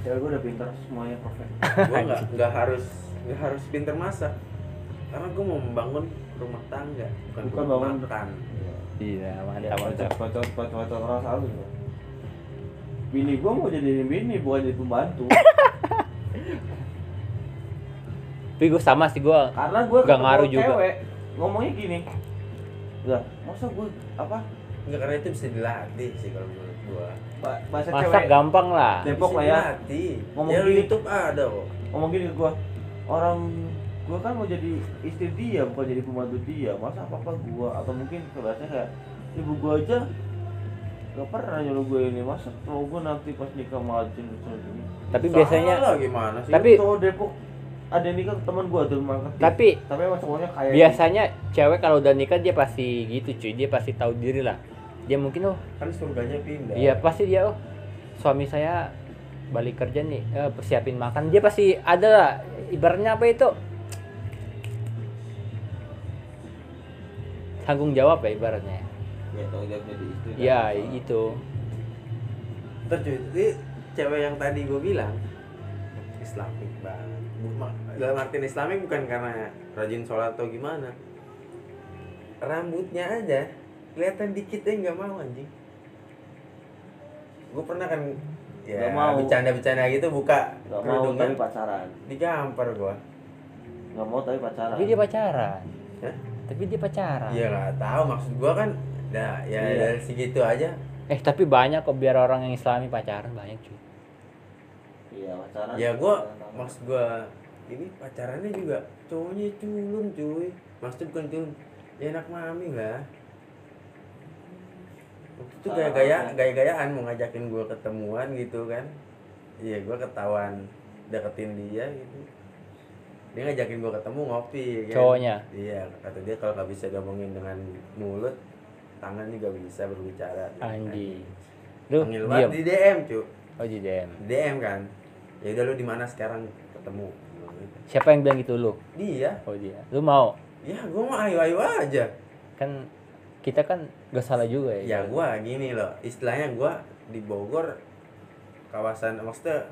Cewek gue udah pintar semuanya perfect. (laughs) Gue nggak nggak harus nggak harus pinter masak. Karena gue mau membangun rumah tangga bukan, Bukan rumah bangun- makan. Iya ya mantap. bacot mantap bacot bacot orang selalu gua. bini gue mau jadi bini bukan jadi pembantu (laughs) tapi gue sama sih gue karena gue Nggak ngaruh juga. cewek ngomongnya gini. Lah masa gue apa? Enggak karena itu bisa dilatih sih kalau menurut gue ba- bahasa masak cewek gampang lah. Depok lah ya. dilatih. Ngomong ya gini. YouTube ada kok. Ngomong gini ke gue orang gue kan mau jadi istri dia bukan jadi pembantu dia. Masa apa apa gue atau mungkin kelasnya kayak ibu gue aja gak pernah nyuruh gue ini masa? Kalau gue nanti pas nikah majin terus gini tapi Salah biasanya lah gimana sih? Tapi- cowok Depok ada yang nikah teman gue tuh marketing tapi tapi emang cowoknya kayak biasanya cewek kalau udah nikah dia pasti gitu cuy. Dia pasti tahu diri lah. Dia mungkin oh kan surganya pindah. iya pasti dia oh suami saya balik kerja nih eh, persiapin makan. Dia pasti ada lah. Ibaratnya apa itu? Tanggung jawab ya ibaratnya. Ya tanggung jawab jadi istri ya masalah. itu. Ntar cuy, jadi cewek yang tadi gue bilang Islamik banget. Dalam artian Islamik bukan karena rajin sholat atau gimana. Rambutnya aja kelihatan dikit aja nggak mau anjing. Gue pernah kan ya Nggak mau. bercanda-bercanda gitu buka nggak mau kerudungnya tapi pacaran digampar gue. nggak mau tapi pacaran tapi dia pacaran Hah? tapi dia pacaran Iya nggak tahu maksud gue kan. Nah ya Iya. dari segitu aja. eh tapi banyak kok biar orang yang islami pacaran banyak cuy iya pacaran Ya gue Pacaran. maksud gue ini pacarannya juga cowoknya culun cuy. Maksudnya bukan culun. Ya enak mami lah. Waktu itu gaya-gaya gaya-gayaan mau ngajakin gue ketemuan gitu kan. Iya gue ketahuan deketin dia gitu. Dia ngajakin gue ketemu ngopi kan. Cowoknya? Iya kata dia kalau nggak bisa gabungin dengan mulut tangan juga bisa berbicara. anjing lu Panggil banget diam di DM cuy. oh di DM DM kan. Ya udah lu di mana sekarang ketemu. siapa yang bilang gitu lu Dia. oh dia lu mau Ya gue mah ayo-ayo aja. kan kita kan gak salah juga ya Ya gua gini loh, istilahnya gua di Bogor kawasan maksudnya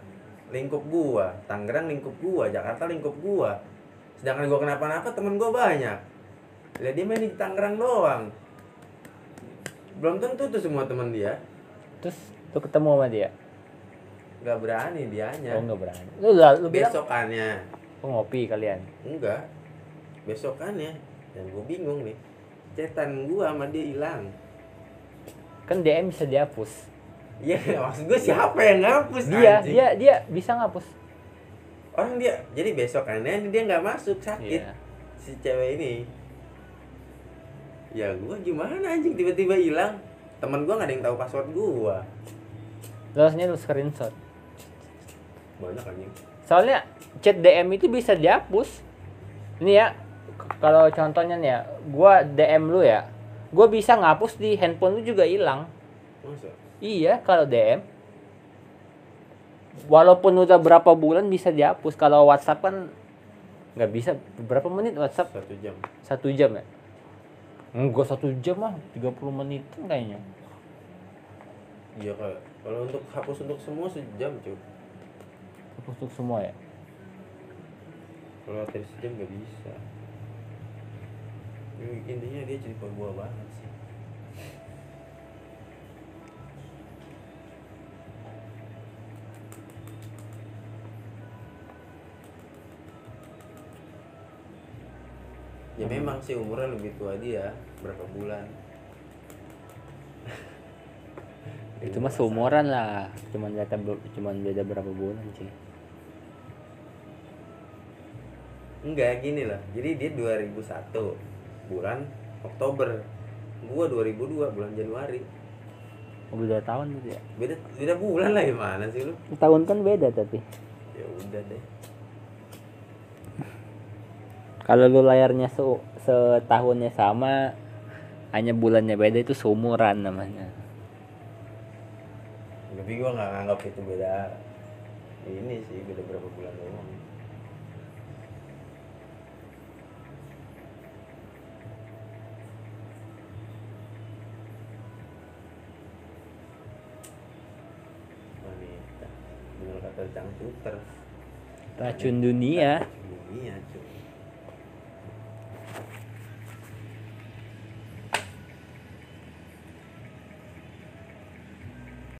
lingkup gua, Tangerang lingkup gua, Jakarta lingkup gua. Sedangkan gua kenapa-napa temen gua banyak. Lah dia main di Tangerang doang. Belum tentu tuh semua temen dia. terus lu ketemu sama dia Gak berani dianya. oh nggak berani lu lu Besokannya. oh, ngopi kalian Enggak. Besokannya. Dan gua bingung nih. Cetan gua sama dia hilang. kan DM bisa dihapus Iya, (laughs) maksud gue siapa yang ngapus dia anjing? dia dia bisa ngapus orang dia jadi besokannya dia nggak masuk sakit Iya. si cewek ini ya gua gimana anjing tiba-tiba hilang temen gua nggak ada yang tahu password gua terusnya lu screenshot banyak anjing. Soalnya chat DM itu bisa dihapus. Ini ya kalau contohnya nih ya gua DM lu ya gua bisa ngapus di handphone lu juga hilang. Masa? Iya kalau DM walaupun udah berapa bulan bisa dihapus kalau WhatsApp kan nggak bisa. Berapa menit WhatsApp? Satu jam. Satu jam ya? Enggak satu jam mah 30 menit kayaknya. Iya kalau kalau untuk hapus untuk semua sejam cuy untuk semua ya? Kalau dari sejam nggak bisa. Ini intinya dia jadi gua banget sih. Ya memang sih umurnya lebih tua dia berapa bulan. itu mah seumuran lah. Cuman beda cuman beda berapa bulan sih Enggak gini lah. Jadi dia 2001 bulan Oktober. Gua 2002 bulan Januari. oh, beda tahun gitu ya Beda beda bulan lah gimana sih lu? tahun kan beda tapi Ya udah deh. kalau lu layarnya se setahunnya sama hanya bulannya beda itu seumuran namanya Tapi gua nggak nganggap itu beda. Ini sih beda berapa bulan doang. Cangcuter Racun dunia. iya cuy